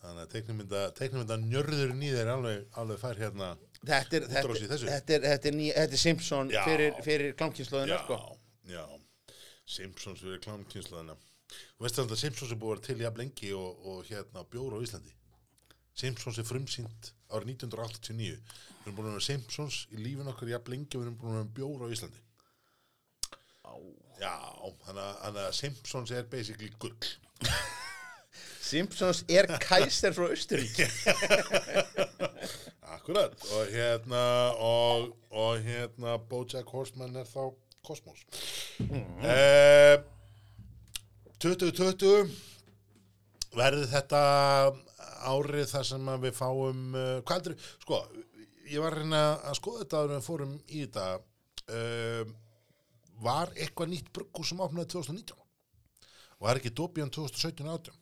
Þannig að teiknumynda, teiknumynda njörðurinn í þeir alveg, alveg fær hérna þetta er, þetta, þetta, er, þetta, er ný, er Simpson Já. fyrir, fyrir klámkynnslóðina sko. Simpsons fyrir klámkynnslaðina Þú veist að Simpsons er vera til jafn lengi og, og hérna bjóra á Íslandi Simpsons er frumsýnt árið 1989 Við erum búin að vera Simpsons í lífin okkar jafn lengi við erum búin að vera bjóra á Íslandi. Já, þannig að, Simpsons er basically gull. Simpsons er kæster frá Austurík Akkurat og hérna og, og hérna Bojack Horseman er þá Kosmos mm. eh, 2020 verður þetta árið þar sem að við fáum uh, hvað heldur, sko ég var að reyna að skoða þetta en við fórum í þetta uh, var eitthvað nýtt brugghús sem opnaði 2019 og er ekki Dobian 2017 og 18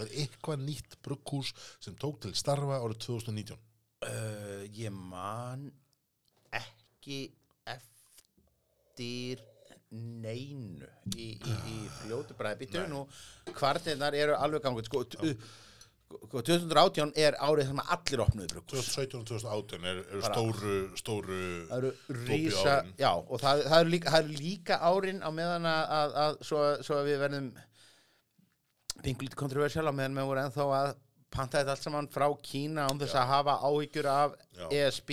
er eitthvað nýtt brugghús sem tók til starfa árið 2019 uh, ég man ekki eftir neinu í, í, í fljótu bræði býtu nú kvartinnar eru alveg t- sko, 2018 er árið þar sem allir opnuðu brukus 2017 og 2018 er, eru Bara- stóru stóru það eru rísa já, og það, það, eru líka, eru líka árin á meðan að, að, að svo, svo að við verðum pingulítið kontroversial á meðan við vorum ennþá að panta þetta allt saman frá Kína án þess að hafa áhyggjur af Já. ESB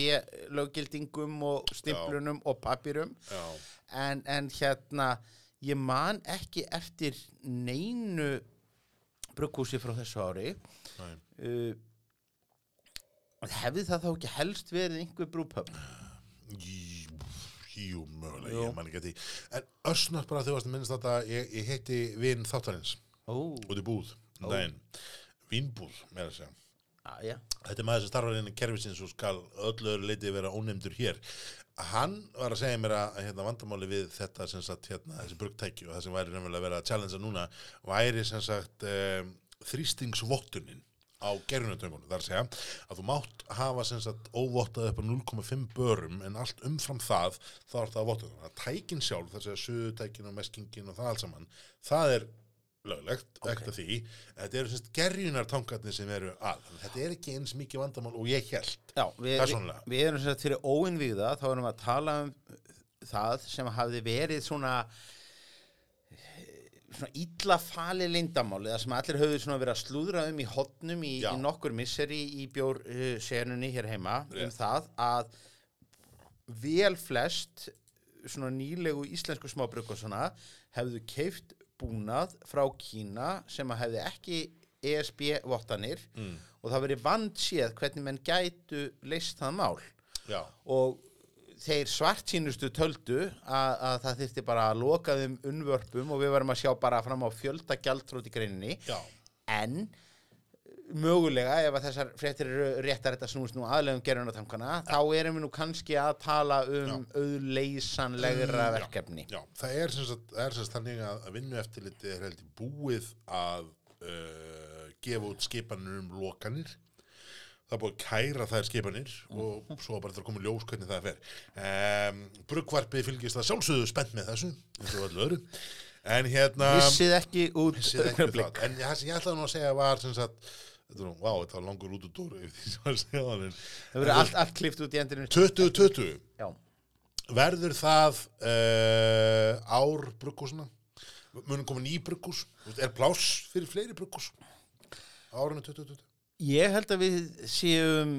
löggildingum og stimplunum og papýrum já, en, en hérna ég man ekki eftir neinu brugghúsi frá þessu ári. næ uh, hefði það þá ekki helst verið einhver brúpöp Jú, mögulega, ég man ekki að því. En össnart bara þegar þú varst að minnst þetta ég, ég heiti vin þáttarins út í búð, daginn Vínbúð, með að segja. Aðja Þetta er maður sem starfar innan kerfisins og skal öllu öðru leiti vera ónefndur hér. Hann var að segja mér að hérna, vandamáli við þetta sem sagt hérna, þessi brugtæki og það sem væri nefnilega að vera að challengea núna væri sem sagt um, þrýstingsvottunin á gerunatöngunum, þar að segja að þú mátt hafa sem sagt óvottað upp á 0,5 börum en allt umfram það þá er það að votta það. Tækin sjálf, þar að segja suðutækin og meskingin og það allt saman, það er löglegt, Ok. ekkert að því þetta eru semst gerjunartangarnir sem eru að þetta er ekki eins mikið vandamál og ég held Já, við, við, Persónulega. við erum sem sagt fyrir óinvíða þá erum við að tala um það sem hafði verið svona svona illa fali lindamáli það sem allir höfðu svona verið að slúðra um í hotnum í, í nokkur misseri í bjór uh, hér heima um Rétt. það að vel flest svona nýlegu íslensku smábruk og svona hefðu keift búnað frá Kína sem að hefði ekki ESB-vottanir mm. og það verið vandséð hvernig menn gætu leist það mál Já, og þeir svartsýnustu töldu að, að það þyrfti bara að loka þeim unnvörpum og við varum að sjá bara fram á fjölda gjaldtrót í greininni. Já, en mögulega ef að þessar fréttir eru réttar þetta snúist nú aðlegum gerunatankana þá erum við nú kannski að tala um auðleysanlegra Mm, já. verkefni. Já Það er sem sagt, er sem sagt þannig að vinnu eftirliti er heldur búið að uh, gefa út skipanir um lokanir Það er búið að kæra þær skipanir og svo bara að koma í ljós hvernig það fer. Um, Bruggvarpið fylgist það sjálfsögðu spennt með þessu. En hérna... vissið ekki út Vissið ekki það. En það sem ég ætlaði nú að segja var sem sagt, þetta var, vá, þetta var langur út úr dóru það verið allt, allt klift út í endurinn 2020 já, verður það uh, ár bruggúsina? Munum koma ný bruggús? Er pláss fyrir fleiri bruggús? Árinu 2020? Ég held að við séum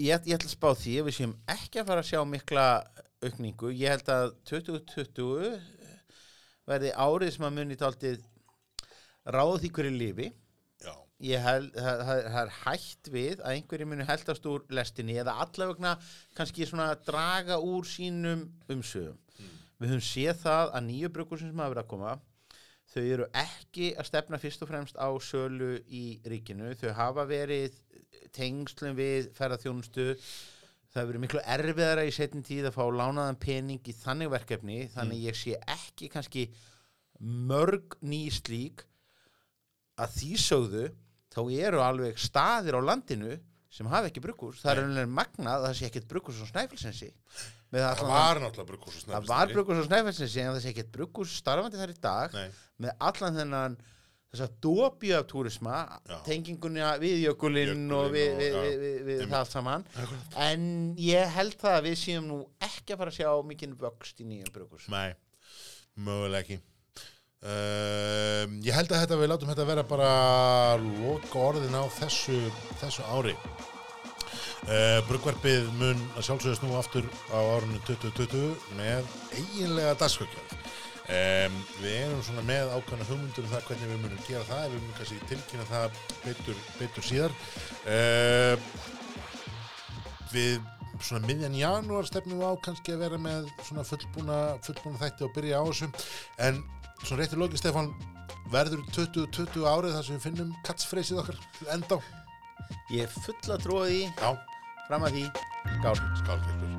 ég, ég ætla að spá því að við séum ekki að fara að sjá mikla aukningu. Ég held að 2020 verði árið sem að muni taldið ráða því hverju lifi. Já, Ég held, það, það, er hætt við að einhverju muni heldast úr lestinni eða allavegna kannski svona draga úr sínum umsögum. Við höfum séð það að nýju brukursum sem hafa verið að koma þau eru ekki að stefna fyrst og fremst á sölu í ríkinu. Þau hafa verið tengslum við ferðarþjónustu. Það hefur verið miklu erfiðara í setjum tíð að fá lánaðan pening í þannig verkefni þannig ég sé ekki kannski mörg ný slík að því sögðu þá eru alveg staðir á landinu sem hafa ekki brukkús. Það er alveg magnað að það sé ekkert brukkús á Snæfellsensi. Það var náttúrulega bruggús það var brukkús á Snæfellsensi en sé ekkert brukkús starfandi þar í dag. Nei, með allan þennan þess að dópju af túrisma tengingunni við jökulinn og við, og- við, við, við, það saman. En ég held það að við séum nú ekki að fara að sjá mikinn vöxt í nýjum brukkús nei, mögulega ekki. Um, ég held að þetta við látum þetta vera bara loka orðin á þessu, þessu ári. Uh, Bruggvarpið mun að sjálfsögðu snúa aftur á árunni 2020 með eiginlega dagskvöggjöld. Um, við erum svona með ákvæmna hugmyndur um það hvernig við munum gera það, við munum kannski tilkynna það betur, betur síðar. Uh, við svona miðjan janúar stefnum við á kannski að vera með svona fullbúna, fullbúna þætti og byrja á þessu en svona réttir loki Stefán verður 20-20 árið þar sem við finnum katsfreysið okkar enda á Ég er full að trúa því Já, fram að því. Skál. skálkirkur